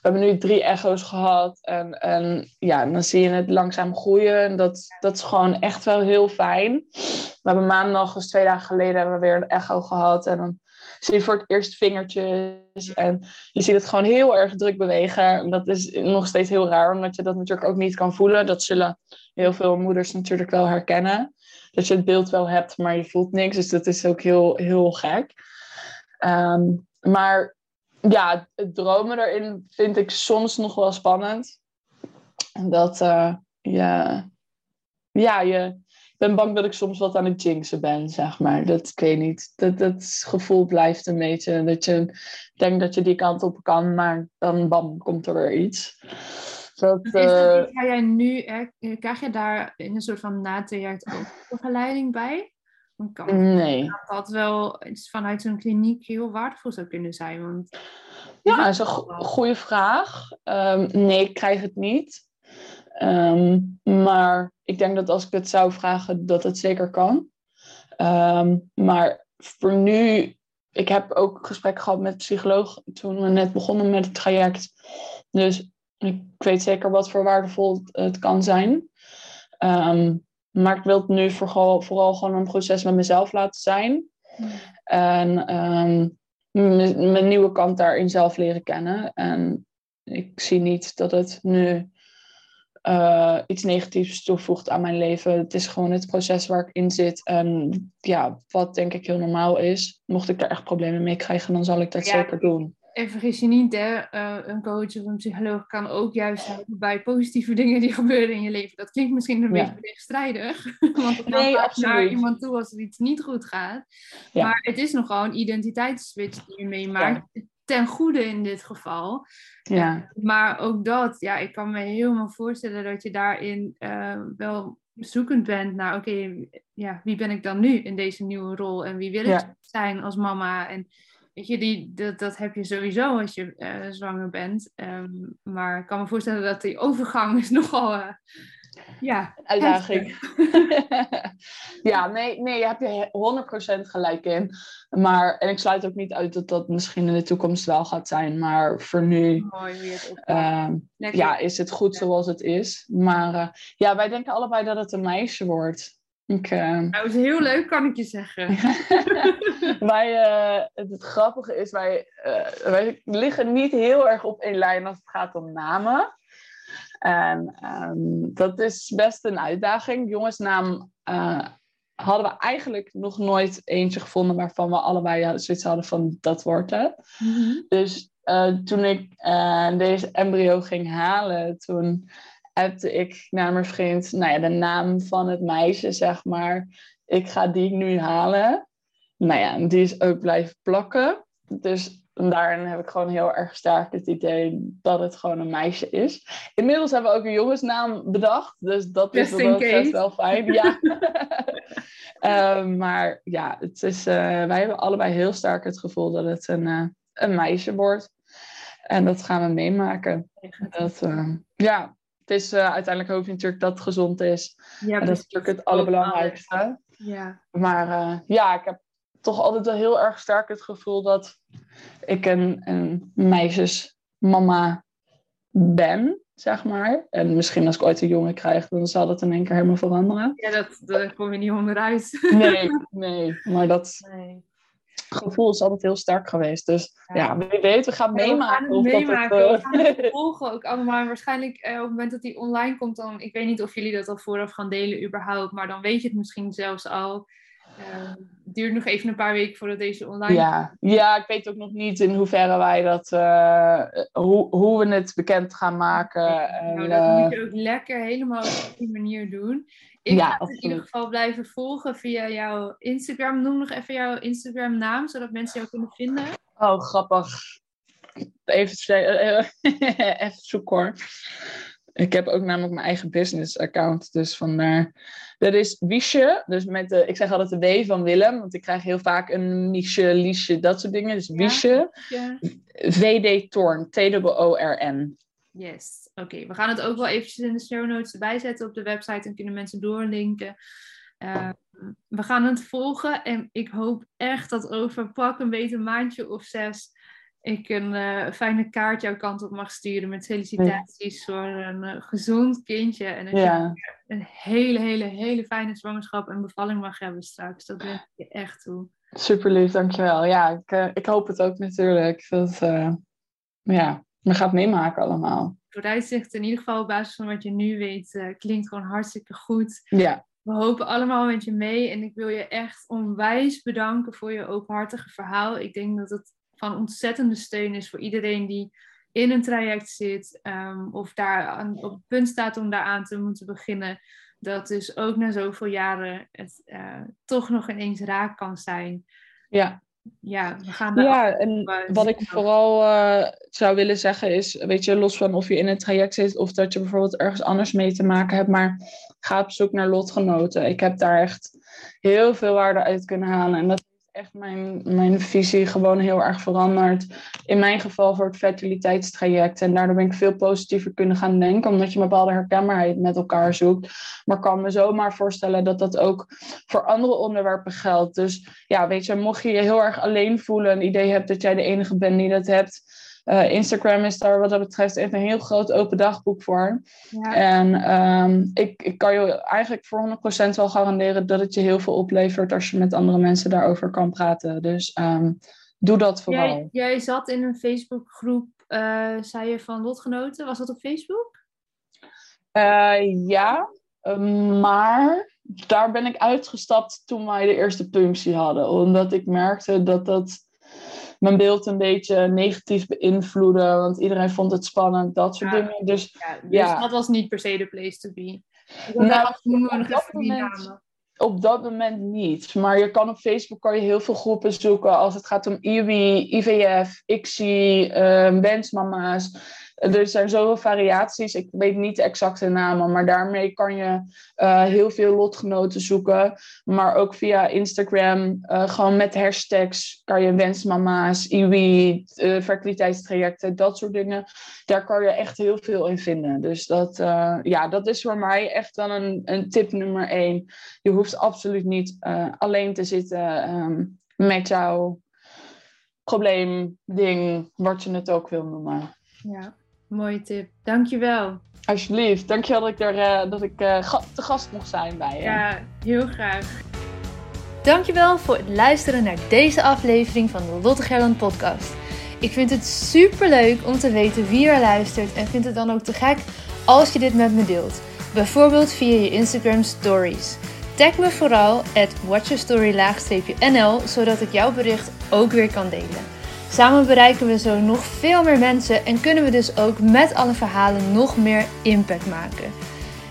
hebben nu drie echo's gehad. En, en ja, dan zie je het langzaam groeien. En dat, dat is gewoon echt wel heel fijn. We hebben maandag, dus twee dagen geleden, we weer een echo gehad. En dan zie je voor het eerst vingertjes. En je ziet het gewoon heel erg druk bewegen. En dat is nog steeds heel raar, omdat je dat natuurlijk ook niet kan voelen. Dat zullen heel veel moeders natuurlijk wel herkennen. Dat je het beeld wel hebt, maar je voelt niks. Dus dat is ook heel, heel gek. Ehm, maar ja, het dromen erin vind ik soms nog wel spannend. Dat uh, je, ja, je, ik ben bang dat ik soms wat aan het jinxen ben, zeg maar. Dat, ik weet niet, dat, dat gevoel blijft een beetje dat je denkt dat je die kant op kan, maar dan bam, komt er weer iets. Dat, is dat, uh, jij nu, krijg je daar in een soort van natraject ook begeleiding bij? Kan nee. dat wel vanuit zo'n kliniek heel waardevol zou kunnen zijn? Want ja, dat is een goede vraag. Um, nee, ik krijg het niet. Um, maar ik denk dat als ik het zou vragen, dat het zeker kan. Um, maar voor nu, ik heb ook gesprek gehad met psycholoog toen we net begonnen met het traject. Dus ik weet zeker wat voor waardevol het kan zijn. Um, maar ik wil het nu vooral, vooral gewoon een proces met mezelf laten zijn. En um, mijn nieuwe kant daarin zelf leren kennen. En ik zie niet dat het nu uh, iets negatiefs toevoegt aan mijn leven. Het is gewoon het proces waar ik in zit. En ja, wat denk ik heel normaal is. Mocht ik daar echt problemen mee krijgen, dan zal ik dat zeker doen. En vergis je niet, hè, uh, een coach of een psycholoog kan ook juist helpen bij positieve dingen die <laughs> gebeuren in je leven. Dat klinkt misschien een ja. beetje tegenstrijdig, <laughs> want het nee, naar iemand toe als er iets niet goed gaat. Ja. Maar het is nogal een identiteitsswitch die je meemaakt, ja. ten goede in dit geval. Ja. maar ook dat, ja, ik kan me helemaal voorstellen dat je daarin uh, wel zoekend bent naar, oké, ja, wie ben ik dan nu in deze nieuwe rol en wie wil ik zijn als mama en Weet je, die, dat, dat heb je sowieso als je uh, zwanger bent. Um, maar ik kan me voorstellen dat die overgang is <laughs> nogal... Uh, ja, een uitdaging. <laughs> ja, nee, nee, je hebt je 100% gelijk in. Maar, en ik sluit ook niet uit dat dat misschien in de toekomst wel gaat zijn. Maar voor nu Mooi, uh, ja, is het goed zoals het is. Maar uh, ja, wij denken allebei dat het een meisje wordt. Ik, uh... Nou, is heel leuk, kan ik je zeggen. <laughs> wij, uh, het, grappige is, wij, uh, wij liggen niet heel erg op één lijn als het gaat om namen. En um, dat is best een uitdaging. Jongensnaam hadden we eigenlijk nog nooit eentje gevonden waarvan we allebei zoiets hadden van dat wordt het. Mm -hmm. Dus toen ik deze embryo ging halen, toen ik naar mijn vriend, nou ja, de naam van het meisje, zeg maar. Ik ga die nu halen. Nou ja, die is ook blijven plakken. Dus daarin heb ik gewoon heel erg sterk het idee dat het gewoon een meisje is. Inmiddels hebben we ook een jongensnaam bedacht. Dus dat is wel best wel fijn. Ja. uh, <laughs> maar ja, het is, uh, wij hebben allebei heel sterk het gevoel dat het een, uh, een meisje wordt. En dat gaan we meemaken. Dat, ja, het is uh, uiteindelijk hoop je natuurlijk dat het gezond is. Ja, en dat is natuurlijk het allerbelangrijkste. Ja. Maar uh, ja, ik heb toch altijd wel heel erg sterk het gevoel dat ik een, een meisjesmama ben, zeg maar. En misschien als ik ooit een jongen krijg, dan zal dat in één keer helemaal veranderen. Ja, dat, daar kom je niet onderuit. Nee, nee. Maar dat... Nee gevoel is altijd heel sterk geweest. Dus ja, wie weet, we gaan meemaken. We gaan het meemaken. Het, uh... we gaan het volgen ook allemaal. Waarschijnlijk uh, op het moment dat die online komt, dan... Ik weet niet of jullie dat al vooraf gaan delen überhaupt. Maar dan weet je het misschien zelfs al. Uh, het duurt nog even een paar weken voordat deze online ja. Ja, ik weet ook nog niet in hoeverre wij dat... Uh, hoe, hoe we het bekend gaan maken. nou, dat moet je ook lekker helemaal op die manier doen. Ik ja, ga het in ieder geval blijven volgen via jouw Instagram. Noem nog even jouw Instagram naam, zodat mensen jou kunnen vinden. Oh, grappig. Even, eh, <laughs> even zoeken hoor. Ik heb ook namelijk mijn eigen business account, dus vandaar. Dat is Wiesje, dus met de, ik zeg altijd de W van Willem, want ik krijg heel vaak een Miesje, Liesje, dat soort dingen. Dus Wiesje, ja, VD Torn, T-O-O-R-N. Yes, oké. We gaan het ook wel eventjes in de show notes erbij zetten op de website en kunnen mensen doorlinken. Uh, we gaan het volgen en ik hoop echt dat over pak een beetje een maandje of zes ik een uh, fijne kaart jouw kant op mag sturen met felicitaties voor een uh, gezond kindje. En dat ja. je een hele, hele, hele fijne zwangerschap en bevalling mag hebben straks. Dat wens ik je echt toe. Super lief, dankjewel. Ja, ik, uh, ik hoop het ook natuurlijk. Dat ja, me gaat meemaken allemaal. Vooruitzicht in ieder geval op basis van wat je nu weet, klinkt gewoon hartstikke goed. Ja. We hopen allemaal met je mee en ik wil je echt onwijs bedanken voor je openhartige verhaal. Ik denk dat het van ontzettende steun is voor iedereen die in een traject zit um, of daar aan, op het punt staat om daar aan te moeten beginnen. Dat dus ook na zoveel jaren het uh, toch nog ineens raak kan zijn. Ja. Ja, we gaan ja en wat ik vooral uh, zou willen zeggen is, weet je, los van of je in een traject zit of dat je bijvoorbeeld ergens anders mee te maken hebt, maar ga op zoek naar lotgenoten. Ik heb daar echt heel veel waarde uit kunnen halen en dat echt mijn, mijn visie gewoon heel erg veranderd. In mijn geval voor het fertiliteitstraject. En daardoor ben ik veel positiever kunnen gaan denken, omdat je een bepaalde herkenbaarheid met elkaar zoekt. Maar ik kan me zomaar voorstellen dat dat ook voor andere onderwerpen geldt. Dus ja, weet je, mocht je je heel erg alleen voelen, een idee hebt dat jij de enige bent die dat hebt uh, Instagram is daar wat dat betreft echt een heel groot open dagboek voor. Ja. En um, ik, ik kan je eigenlijk voor 100% wel garanderen dat het je heel veel oplevert als je met andere mensen daarover kan praten. Dus um, doe dat vooral. Jij, jij zat in een Facebookgroep, uh, zei je van lotgenoten. Was dat op Facebook? Uh, ja, maar daar ben ik uitgestapt toen wij de eerste punctie hadden. Omdat ik merkte dat dat mijn beeld een beetje negatief beïnvloeden. Want iedereen vond het spannend, dat soort dingen. Dus, ja, dus ja. dat was niet per se de place to be. Nou, noemen we nog even die namen. Op dat moment niet. Maar je kan op Facebook kan je heel veel groepen zoeken als het gaat om IWI, IVF, ICSI, uh, wensmama's. Er zijn zoveel variaties. Ik weet niet de exacte namen, maar daarmee kan je uh, heel veel lotgenoten zoeken. Maar ook via Instagram, uh, gewoon met hashtags, kan je wensmama's, IWI, uh, eh, fertiliteitstrajecten, dat soort dingen. Daar kan je echt heel veel in vinden. Dus dat, ja, dat is voor mij echt dan een, een tip nummer één. Je hoeft absoluut niet alleen te zitten um, met jouw probleem, ding, wat je het ook wil noemen. Ja. Mooie tip. Dankjewel. Alsjeblieft. Dankjewel dat ik, er, uh, dat ik uh, te gast mocht zijn bij je. Ja, heel graag. Dankjewel voor het luisteren naar deze aflevering van de Lotte Gerland podcast. Ik vind het super leuk om te weten wie er luistert en vind het dan ook te gek als je dit met me deelt. Bijvoorbeeld via je Instagram stories. Tag me vooral at watchyourstory-nl zodat ik jouw bericht ook weer kan delen. Samen bereiken we zo nog veel meer mensen en kunnen we dus ook met alle verhalen nog meer impact maken.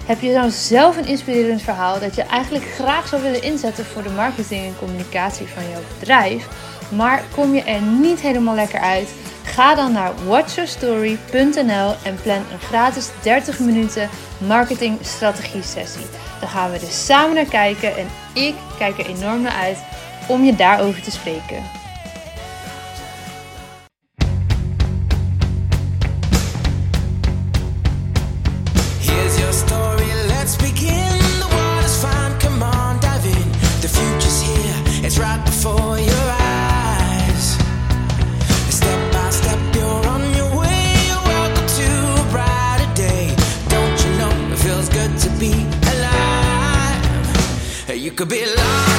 Heb je nou zelf een inspirerend verhaal dat je eigenlijk graag zou willen inzetten voor de marketing en communicatie van jouw bedrijf, maar kom je er niet helemaal lekker uit? Ga dan naar watchyourstory.nl en plan een gratis 30 minuten marketing strategie sessie. Dan gaan we dus samen naar kijken en ik kijk er enorm naar uit om je daarover te spreken. Could be larger